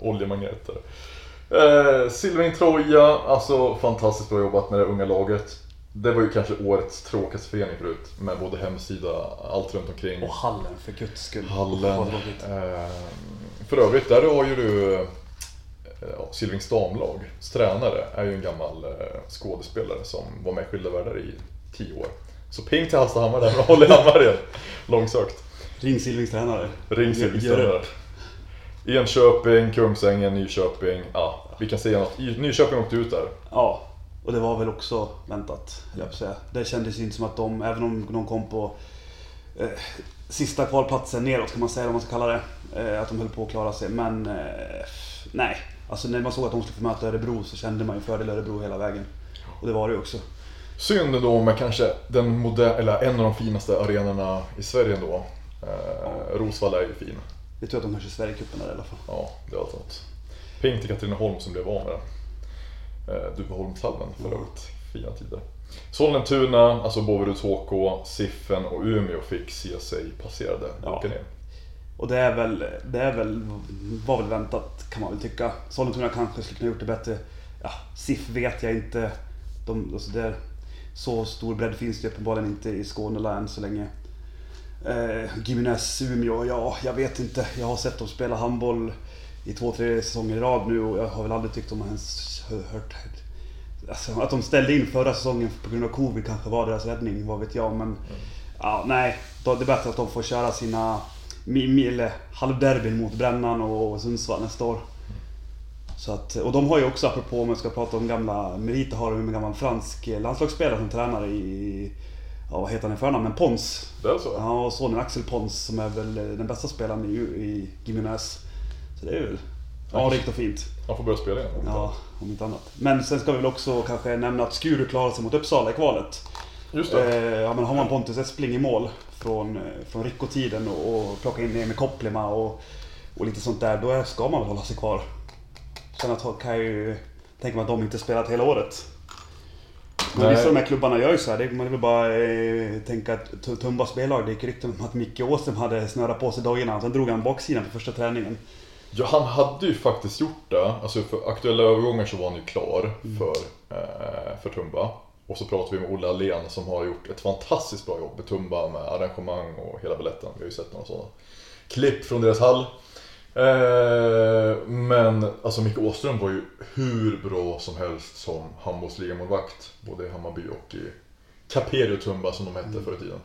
oljemagneter. Eh, Silvering Troja, alltså fantastiskt bra jobbat med det unga laget. Det var ju kanske årets tråkigaste förening förut med både hemsida, allt runt omkring. Och hallen för guds skull. Hallen. Eh, för övrigt, där har ju du eh, ja, Silvrings damlag. Tränare är ju en gammal eh, skådespelare som var med i Skilda Världar i tio år. Så ping till Hallstahammar där med Holly Hammargren. Långsökt. Ring Silvings tränare. Ring Gör Silvringstränare. upp. Enköping, Kungsängen, Nyköping. Ja, vi kan säga något. I- Nyköping åkte ut där. Ja, och det var väl också väntat, höll jag på att säga. Det kändes ju inte som att de, även om de kom på eh, sista kvalplatsen neråt kan man säga, om man ska kalla det. Eh, att de höll på att klara sig. Men eh, nej, alltså när man såg att de skulle få möta Örebro så kände man ju fördel Örebro hela vägen. Och det var det ju också. Synd då med kanske den moder- eller en av de finaste arenorna i Sverige ändå. Eh, Rosvalla är ju fin. Jag tror att de kanske Sverigecupen där i alla fall. Ja, det har något. Ping till Katrineholm som blev av med den. Eh, Duveholmshallen för övrigt. Fina tider. Sollentuna, alltså Boveruds HK, Siffen och Umeå fick se sig passerade. Ja. Ner. Och det är väl, det är väl, var väl väntat kan man väl tycka. Sollentuna kanske skulle kunna gjort det bättre. Ja, SIF vet jag inte. De, alltså det, så stor bredd finns det uppenbarligen inte i Skåne län än så länge. Eh, Gimenez Umeå, ja, jag vet inte. Jag har sett dem spela handboll i två, tre säsonger i rad nu och jag har väl aldrig tyckt har ens hört... Alltså, att de ställde in förra säsongen på grund av Covid kanske var deras räddning, vad vet jag. Men ja, nej, då, det är bättre att de får köra sina eller halvderbyn mot Brännan och, Sundsvall nästa år. Så att, och de har ju också, apropå om jag ska prata om gamla meriter, har de en gammal fransk landslagsspelare som tränare i, ja vad heter han i förnamn, men Pons. Det är så? Ja, och sonen Axel Pons som är väl den bästa spelaren i, i Gimenez. Så det är väl anrikt och fint. Han får börja spela igen. Ja, om inte annat. Men sen ska vi väl också kanske nämna att Skuru klarade sig mot Uppsala i kvalet. Just det. Eh, ja, men har man Pontus Espling i mål från, eh, från Rico-tiden och, och plocka in Emil Kopplima och, och lite sånt där, då är- ska man väl hålla sig kvar. Sen att, kan jag ju tänka mig att de inte spelat hela året. Men vissa av de här klubbarna gör ju så här. Det, man vill bara eh, tänka att Tu- Tumba spellag, det gick rykten om att Micke Åström hade snörat på sig dojorna. Sen drog han baksidan på första träningen. Ja, han hade ju faktiskt gjort det. Alltså för aktuella övergångar så var han ju klar Mm. för, eh, för Tumba. Och så pratar vi med Olle Allén som har gjort ett fantastiskt bra jobb med Tumba med arrangemang och hela baletten. Vi har ju sett några sådana klipp från deras hall. Eh, men alltså Micke Åström var ju hur bra som helst som handbollsligamålvakt. Både i Hammarby och i Caperi och Tumba som de hette Mm. förr i tiden.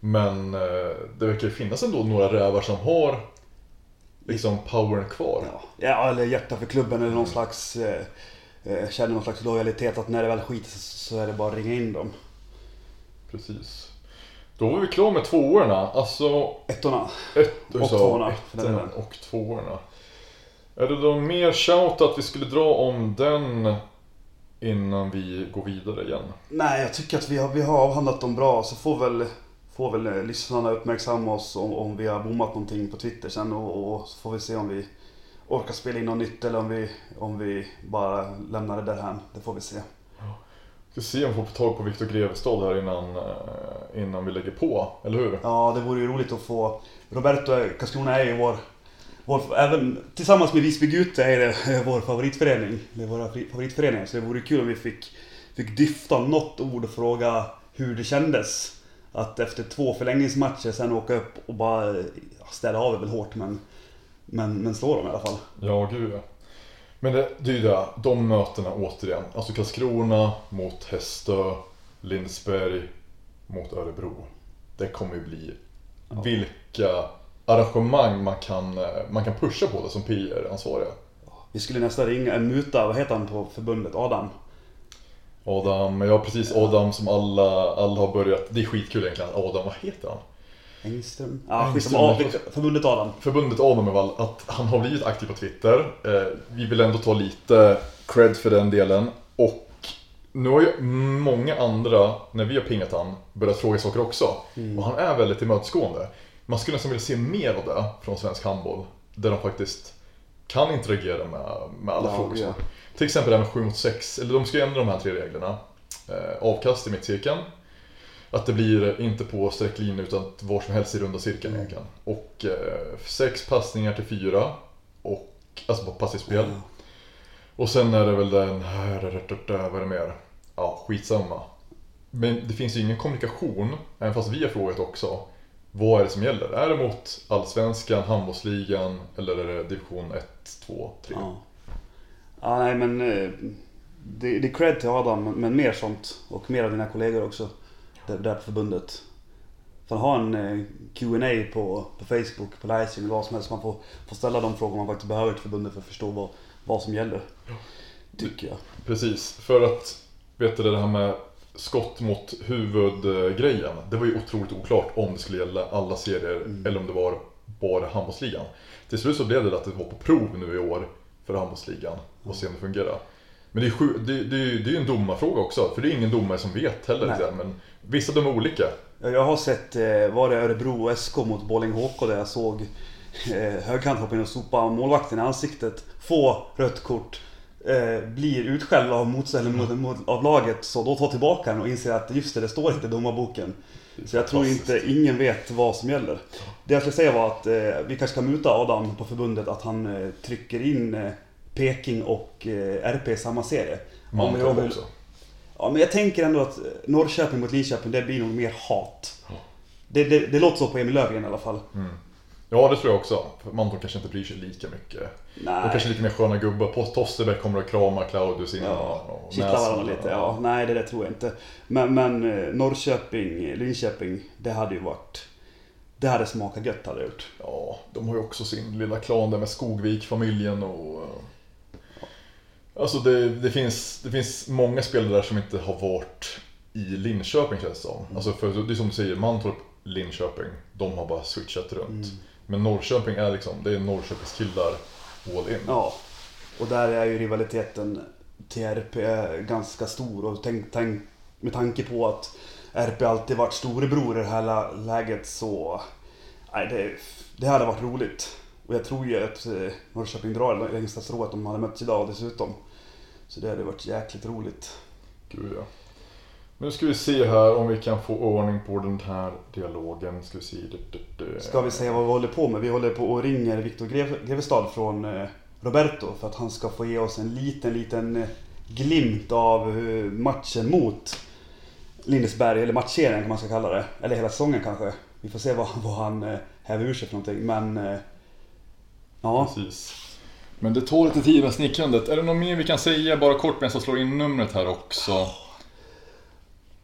Men eh, det verkar ju finnas ändå några rävar som har liksom powern kvar. Ja, ja eller hjärta för klubben eller någon slags... Eh, eh, känner någon slags lojalitet att när det väl skiter så är det bara att ringa in dem. Precis. Då var vi klara med tvåorna. Alltså Ettorna. ett, Och tvåorna, ettorna och tvåorna. Är det då mer shout att vi skulle dra om den innan vi går vidare igen? Nej, jag tycker att vi har, vi har avhandlat dem bra. Så får väl, får väl eh, lyssnarna uppmärksamma oss om, om vi har bommat någonting på Twitter sen. Och, och så får vi se om vi orkar spela in något nytt eller om vi, om vi bara lämnar det där här. Det får vi se. Ska se om vi får tag på Viktor Grevestad här innan, eh, innan vi lägger på, eller hur? Ja, det vore ju roligt att få... Roberto Karlskrona är ju vår... vår även tillsammans med Visby Gute är det vår favoritförening. Det är våra favoritföreningar. Så det vore kul om vi fick, fick dyfta något ord och fråga hur det kändes. Att efter två förlängningsmatcher sen åka upp och bara... Städa av är väl hårt men... Men, men slå dem i alla fall. Ja, gud ja. Men det, det är ju det, de mötena återigen. Alltså Karlskrona mot Hästö, Lindsberg mot Örebro. Det kommer ju bli Ja. vilka arrangemang man kan, man kan pusha på det som PR-ansvariga. Vi skulle nästan ringa, muta, vad heter han på förbundet? Adam? Adam, ja precis Adam som alla, alla har börjat, det är skitkul egentligen. Adam, vad heter han? Engström? Ja, Engström, Ja, Förbundet Adam. Förbundet Adam är väl att han har blivit aktiv på Twitter. Eh, vi vill ändå ta lite cred för den delen. Och nu har ju många andra, när vi har pingat han, börjat fråga saker också. Och han är väldigt tillmötesgående. Man skulle nästan vilja se mer av det från svensk handboll. Där de faktiskt kan interagera med, med alla Ja, frågor. ja. Till exempel det här med 7 mot 6, eller de ska ju ändra de här tre reglerna. Eh, avkast i mittcirkeln. Att det blir inte på sträcklinjen utan var som helst i runda cirkeln egentligen. Och eh, sex passningar till fyra. Och, alltså på passivspel. Ja. Och sen är det väl den här, vad är det mer? Ja, skitsamma. Men det finns ju ingen kommunikation, även fast vi har frågat också. Vad är det som gäller? Är det mot Allsvenskan, handbollsligan eller är det division 1, 2, 3? Ja. Ja, nej men eh, det, det är cred till Adam, men mer sånt. Och mer av dina kollegor också. Där, där på förbundet. För ha en eh, Q&A på, på Facebook, på livestream, vad som helst. Man får, får ställa de frågor man faktiskt behöver till förbundet för att förstå vad, vad som gäller. Tycker jag. Precis, för att vet du det här med skott mot huvud-grejen. Det var ju otroligt oklart om det skulle gälla alla serier Mm. eller om det var bara handbollsligan. Till slut så blev det att det var på prov nu i år för handbollsligan och se om det fungerar. Men det är, sju, det, det, det är ju en domarfråga också, för det är ingen domare som vet heller. Liksom. Men vissa dömer olika. Ja, Jag har sett, eh, var det Örebro SK mot Borlänge HK där jag såg eh, högkant hoppa in och sopa målvakten i ansiktet. Få rött kort. Eh, blir utskälld av motståndaren mot, mot, av laget. Så då tar tillbaka den och inser att just det, det står inte i domarboken. Så jag tror inte, ingen vet vad som gäller. Det jag skulle säga var att vi kanske ska muta Adam på förbundet att han trycker in Peking och eh, RP i samma serie. Om jag Mantorp också. Ja, men jag tänker ändå att Norrköping mot Linköping, det blir nog mer hat. Det, det, det låter så på Emil Löfgren i alla fall. Ja, det tror jag också. Mantorp kanske inte bryr sig lika mycket. Nej. Och kanske lite mer sköna gubbar. Tosterberg kommer att krama Claudius innan. Ja, kittla varandra lite. Ja, nej, det där tror jag inte. Men, men eh, Norrköping, Linköping, det hade ju varit... Det hade smakat gött hade det gjort. Ja, de har ju också sin lilla klan där med Skogvik-familjen och... Alltså det, det, finns, det finns många spelare där som inte har varit i Linköping känns det som. Alltså för det är som du säger, Mantorp, Linköping, de har bara switchat runt. Men Norrköping är liksom, det är Norrköpings killar all in. Ja. Och där är ju rivaliteten till RP ganska stor. Och tänk, tänk, med tanke på att RP alltid varit storebror i det här lä- läget så... Nej, det, det hade varit roligt. Och jag tror ju att eh, Norrköping drar längsta strået de hade mötts idag dessutom. Så det hade varit jäkligt roligt. Gud ja. Nu ska vi se här om vi kan få ordning på den här dialogen. Ska vi se. Ska vi säga vad vi håller på med? Vi håller på och ringer Viktor Greve- Grevestad från eh, Roberto för att han ska få ge oss en liten, liten eh, glimt av eh, matchen mot Lindesberg, eller matchserien kan man ska kalla det. Eller hela säsongen kanske. Vi får se vad, vad han häver ur sig för någonting. Men... Ja. Precis. Men det tar lite tid med snickrandet. Är det något mer vi kan säga bara kort medan jag slår in numret här också?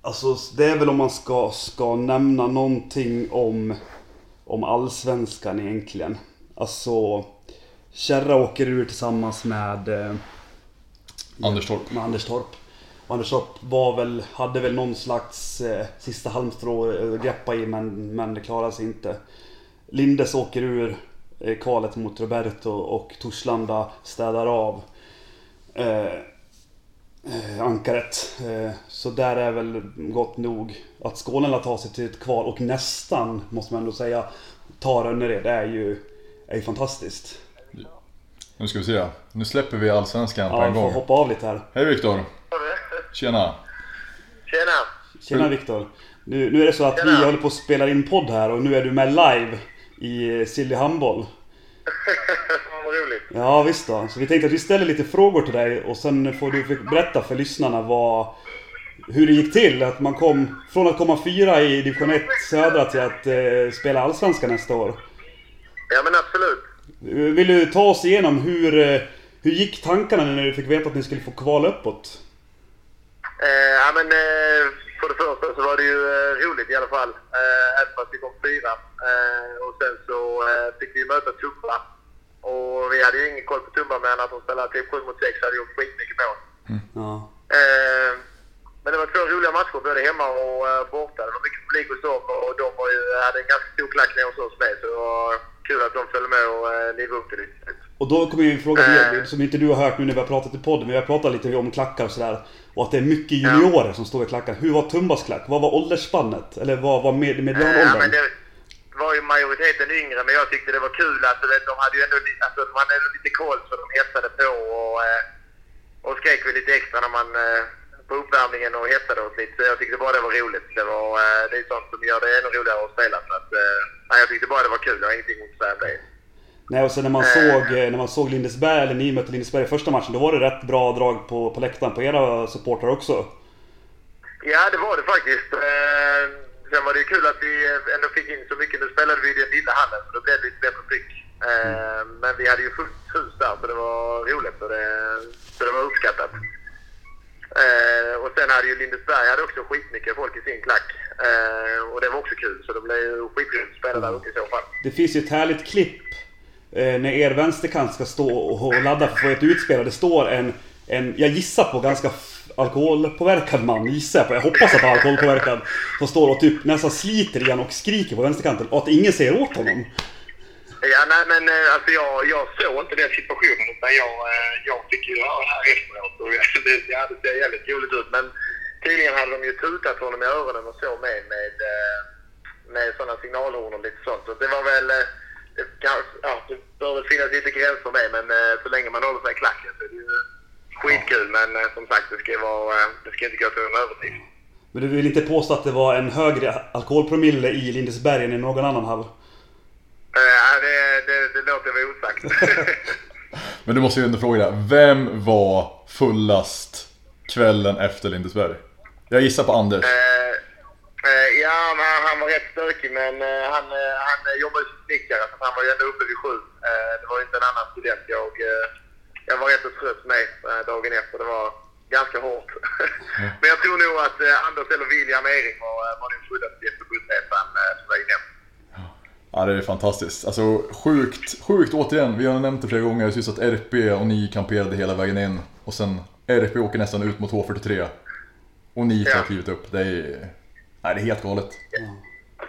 Alltså det är väl om man ska, ska nämna någonting om, om allsvenskan egentligen. Alltså Kärra åker ur tillsammans med eh, Anders Torp. Med Anders Torp. Och Anders Torp var väl, hade väl någon slags eh, sista halmstrå att greppa i men, men det klarade sig inte. Lindes åker ur kvalet mot Roberto och Torslanda städar av eh, eh, ankaret. Eh, så där är väl gott nog. Att Skåne tar sig till ett kval och nästan, måste man ändå säga, tar Önnered. Det är ju, är ju fantastiskt. Nu ska vi se. Nu släpper vi Allsvenskan på Ja, en får gång. hoppa av lite här. Hej Viktor! Tjena! Tjena! Tjena Viktor. Nu, nu är det så att vi Tjena. håller på att spela in podd här och nu är du med live i eh, Silly Handboll. Vad roligt. Ja visst då. Så vi tänkte att vi ställer lite frågor till dig och sen får du berätta för lyssnarna vad, hur det gick till. Att man kom från att komma fyra i division 1 södra till att eh, spela Allsvenskan nästa år. Ja men absolut. Vill du ta oss igenom hur, eh, hur gick tankarna när du fick veta att ni skulle få kvala uppåt? Eh, ja men eh, för det första så var det ju eh, roligt i alla fall. Eh, vi kom fyra. Eh, och sen så eh, fick vi möta Tuppa. Och vi hade ju ingen koll på Tumba men att de spelade typ 7 mot 6 hade gjort skitmycket mål. Ja. Eh, men det var två roliga matcher både hemma och eh, borta. Det var mycket publik hos dem och de var ju, hade en ganska stor klack nere hos oss med. Så det var kul att de följde med och eh, livade upp till det. Och då kommer ju en fråga som inte du har hört nu när vi har pratat i podden, men vi har pratat lite om klackar och sådär. Och att det är mycket juniorer som står i klackar. Hur var Tumbas klack? Vad var åldersspannet? Eller vad var med, Ja, men medianåldern? det var ju majoriteten yngre, men jag tyckte det var kul vet, de hade ju ändå, alltså, de hade ändå lite koll så de hetsade på och, eh, och skrek väl lite extra när man eh, på uppvärmningen och hetsade oss lite. Så jag tyckte bara det var roligt. Det, var, eh, det är sånt som gör det ännu roligare att spela. Så att, nej, jag tyckte bara det var kul. Jag har ingenting att säga om det. Nej, och sen när man, såg, eh, när man såg Lindesberg, eller ni mötte Lindesberg i första matchen, då var det rätt bra drag på, på läktaren på era supportrar också. Ja, det var det faktiskt. Eh, sen var det ju kul att vi eh, ändå fick in så mycket. Nu spelade vi i den lilla hallen, så då blev det lite bättre tryck. Eh, men vi hade ju fullt hus där, så det var roligt. Så det, så det var uppskattat. Eh, och sen hade ju Lindesberg hade också skitmycket folk i sin klack. Eh, och det var också kul, så det blev ju skitkul att spela där uppe i så fall. Det finns ju ett härligt klipp eh, Eh, när er vänsterkant ska stå och, ladda för att få ett utspel. Det står en, en, jag gissar på ganska alkoholpåverkad man, gissar jag på. Jag hoppas att han är alkoholpåverkad. Som står och typ nästan sliter igen och skriker på vänsterkanten och att ingen säger åt honom. Ja, nej men eh, alltså jag, jag såg inte den situationen utan jag, eh, jag fick ju höra det här efteråt och det, ja, det ser jävligt roligt ut. Men tydligen hade de ju tutat honom i öronen och så med med, med sådana signalhorn och lite sånt. Så det var väl, det, kanske, ja, det bör väl finnas lite gränser med men eh, så länge man håller sig i klacken så är det ju skitkul. Men eh, som sagt, det ska, vara, eh, det ska inte gå till en överdrift. Men du vill inte påstå att det var en högre alkoholpromille i Lindesberg än i någon annan hall? Eh, det, det, det låter väl osagt. Men du måste ju ändå fråga vem var fullast kvällen efter Lindesberg? Jag gissar på Anders. Eh, ja, men han var rätt stökig men eh, han, eh, han eh, jobbar ju som snickare så han var ju ändå uppe vid sju. Eh, det var inte en annan student. Jag, eh, jag var rätt så trött med eh, dagen efter. Det var ganska hårt. men jag tror nog att eh, Anders eller William Ehring var, eh, var den fullaste bussresan eh, på vägen hem. Ja, det är fantastiskt. Alltså sjukt, sjukt återigen. Vi har nämnt det flera gånger. Just att RP och ni kamperade hela vägen in. Och sen RP åker nästan ut mot H43. Och ni Ja. klivet upp. Det är, nej, det är helt galet.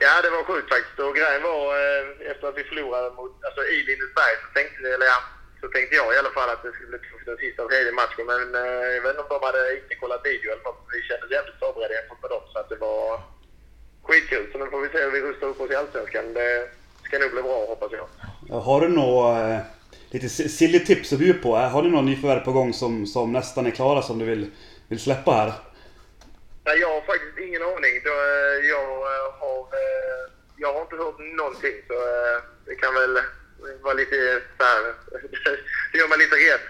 Ja, det var sjukt faktiskt. Och grejen var eh, efter att vi förlorade mot, alltså i Lindesberg så tänkte, eller ja, så tänkte jag i alla fall att det skulle bli tufft den sista och tredje matchen. Men eh, jag vet inte om de hade inte kollat video eller något. Vi kändes jävligt förberedda jämfört med dem. Så att det var skitkul. Så nu får vi se hur vi rustar upp oss i Allsvenskan. Det ska nog bli bra hoppas jag. Har du några eh, lite si- silly tips att bjuda på? Har du några nyförvärv på gång som, som nästan är klara som du vill, vill släppa här? Nej, jag har faktiskt ingen aning. Då, eh, jag, eh, har, eh, jag har inte hört någonting så det kan väl vara lite så här, Det gör mig lite rädd.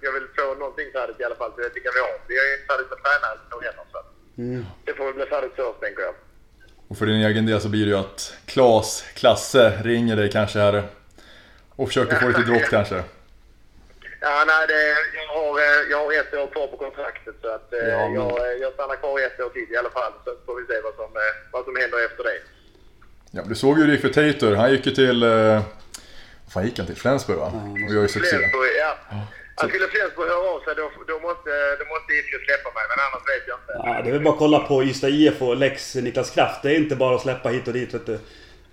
Jag vill få någonting färdigt i alla fall så jag tycker vi har. Vi är ju inte färdigt med tränare då heller så Mm. det får väl bli färdigt först tänker jag. Och för din egen del så blir det ju att Klas, Klasse ringer dig kanske här. Och försöker få lite drott kanske. Ja, nej, det, jag, har, eh, jag har ett år kvar på kontraktet så att eh, Ja, men- jag, eh, jag stannar kvar ett år till i alla fall. Så får vi se vad som, vad som händer efter det. Ja, du såg ju Rick för Tator. Han gick ju till... Eh, vad fan gick han till? Flensburg va? Och gör ju succé. Flensburg, ja. Ja, skulle Flensburg höra av sig då, då måste, då måste IFK släppa mig, men annars vet jag inte. Ja, det är väl bara att kolla på Ystad IF och Lex Niklas Kraft. Det är inte bara att släppa hit och dit vet du.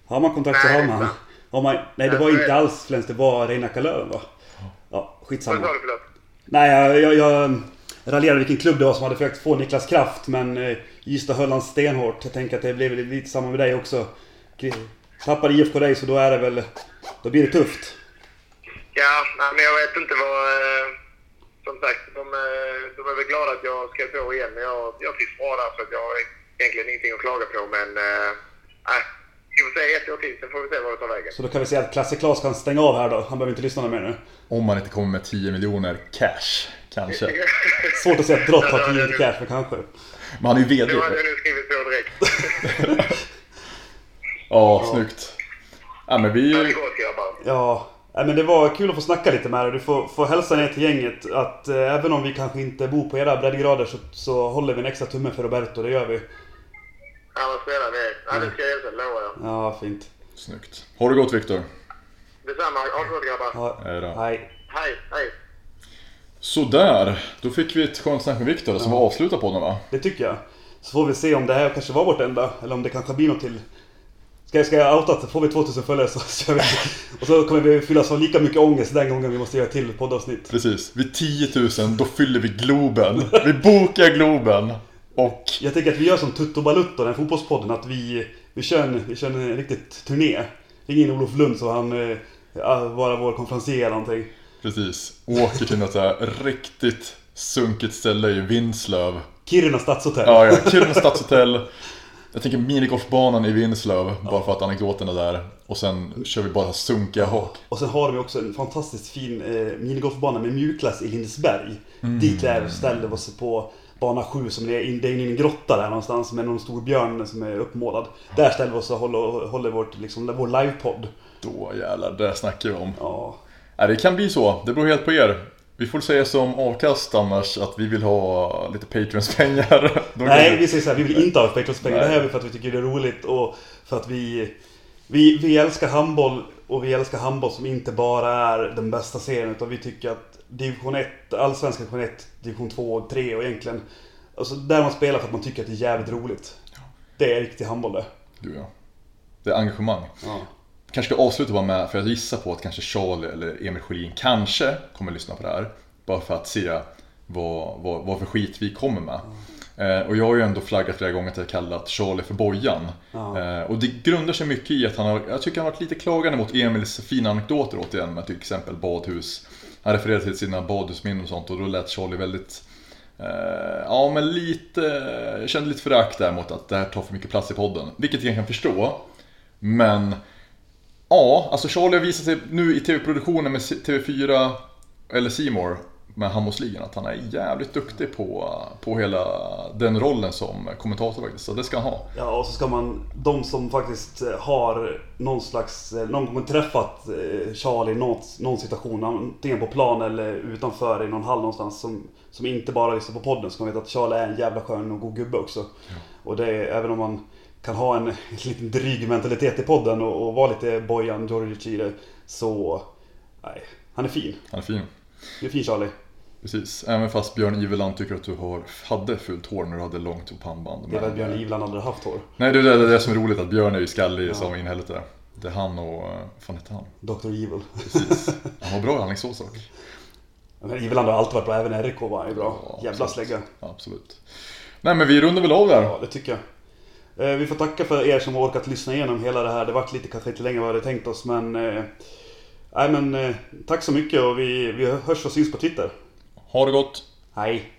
Har man kontrakt så har det man. Har man nej, det var inte alls Flens, det var Reinaka Löven va? Ja, Vad skitsamma. sa du förlåt? Nej, jag, jag, jag raljerade vilken klubb det var som hade försökt få Niklas Kraft, men eh, Ystad höll han stenhårt. Jag tänker att det blev lite samma med dig också. Tappar IFK dig så då är det väl... Då blir det tufft. Ja, nej, men jag vet inte vad... Eh, som sagt, de, eh, de är väl glada att jag ska få igen. Men jag, jag trivs bra där så att jag har egentligen ingenting att klaga på. Men nej, vi får se ett år till, sen får vi se vad det tar vägen. Så då kan vi säga att Klasse Klas kan stänga av här då. Han behöver inte lyssna mer nu. Om man inte kommer med 10 miljoner cash, kanske. Svårt att säga att Drott har 10 cash, men kanske. Men han är ju VD. Nu hade jag nu skrivit på direkt. Ja, snyggt. Ja, men Ha det vi... gott. Ja, nej, men det var kul att få snacka lite med dig. Du får, får hälsa ner till gänget att eh, även om vi kanske inte bor på era breddgrader så, så håller vi en extra tumme för Roberto. Det gör vi. Ja, vad snälla är. Ja, det ska jag hälsa, det lovar jag. Ja, fint. Snyggt. Ha det gott Viktor. Detsamma. Ha det gott grabbar. Ja. Hej då. Hej. Hej, hej. Sådär, då fick vi ett skönt snack med Viktor som var avslutat på den va? Det tycker jag. Så får vi se om det här kanske var vårt enda, eller om det kanske blir något till. Ska, ska jag outa att får vi 2000 följare så kör vi. Och så kommer vi fyllas av lika mycket ångest den gången vi måste göra till poddavsnitt. Precis, vid 10 000 då fyller vi Globen. Vi bokar Globen. Och Jag tänker att vi gör som Tutto Balutto, den fotbollspodden, att vi, vi, kör en, vi kör en riktigt turné. Ring in Olof Lund så han eh, ja, vara vår konferencier eller någonting. precis, åker till något så här riktigt sunkigt ställe i Vinslöv. Kiruna stadshotell. Ja, ja, Kiruna stadshotell. Jag tänker minigolfbanan i Vinslöv, bara för att anekdoten är där. Och sen kör vi bara sunkiga hak. Och sen har vi också en fantastiskt fin eh, minigolfbana med mjukglass i Lindesberg. Dit lär vi oss på bana 7 som är in, det är inne i en grotta där någonstans med någon stor björn som är uppmålad. Där ställer vi oss och håller, håller vårt, liksom, vår livepodd. Då jävlar, det snackar vi om. Ja. Nej, det kan bli så. Det beror helt på er. Vi får säga som avkast annars att vi vill ha lite Patreons-pengar. Då kan Nej, vi- vi säger så här, vi vill inte ha Patreons-pengar. Det här är för att vi tycker det är roligt och för att vi, vi, vi älskar handboll och vi älskar handboll som inte bara är den bästa serien utan vi tycker att division 1, allsvenskan division 1, division 2 och 3 och egentligen alltså där man spelar för att man tycker att det är jävligt roligt. Det är riktig handboll det. Du ja. Det är engagemang. Ja. Kanske ska avsluta bara med, för jag gissar på att kanske Charlie eller Emil Sjölin kanske kommer lyssna på det här. Bara för att se vad, vad, vad för skit vi kommer med. Eh, och jag har ju ändå flaggat flera gånger att jag kallat Charlie för Bojan. Ja. Eh, och det grundar sig mycket i att han har, jag tycker han har varit lite klagande mot Emils fina anekdoter återigen med till exempel badhus. Han refererade till sina badhusminnen och sånt och då lät Charlie väldigt Eh, ja, men lite... Jag kände lite förakt där mot att det här tar för mycket plats i podden. Vilket jag kan förstå. Men... Ja, alltså Charlie har visat sig nu i tv-produktionen med TV4 eller Seymour med handbollsligan att han är jävligt duktig på, på hela den rollen som kommentator faktiskt. Så det ska han ha. Ja, och så ska man, de som faktiskt eh, har någon slags, eh, någon gång träffat eh, Charlie i någon, någon situation, antingen på plan eller utanför i någon hall någonstans, som, som inte bara lyssnar på podden, ska man veta att Charlie är en jävla skön och god gubbe också. Och det är, även om man kan ha en, en liten dryg mentalitet i podden och, och vara lite Bojan Djordjic i det, så, nej, han är fin. Han är fin. Du är fin Charlie. Precis. Även fast Björn Iveland tycker att du har, hade fult hår när du hade långt pannband. Det är väl Björn Ivland aldrig haft hår. Nej, det är det, det är det som är roligt att Björn är ju skallig som in helvete. Det är han och... eh, Vad fan heter han? Dr. Evil. Precis. Han var bra i Alingsås dock. Men Iveland har alltid varit bra, även RIK var han ju bra. Ja, Jävla slägga. Absolut. Nej men vi rundar väl av där. Ja, det tycker jag. Eh, Vi får tacka för er som har orkat lyssna igenom hela det här. Det vart lite, kanske lite längre än vad vi hade tänkt oss, men... eh, Nej men, tack så mycket och vi, vi hörs och syns på Twitter. Ha det gott. Hej!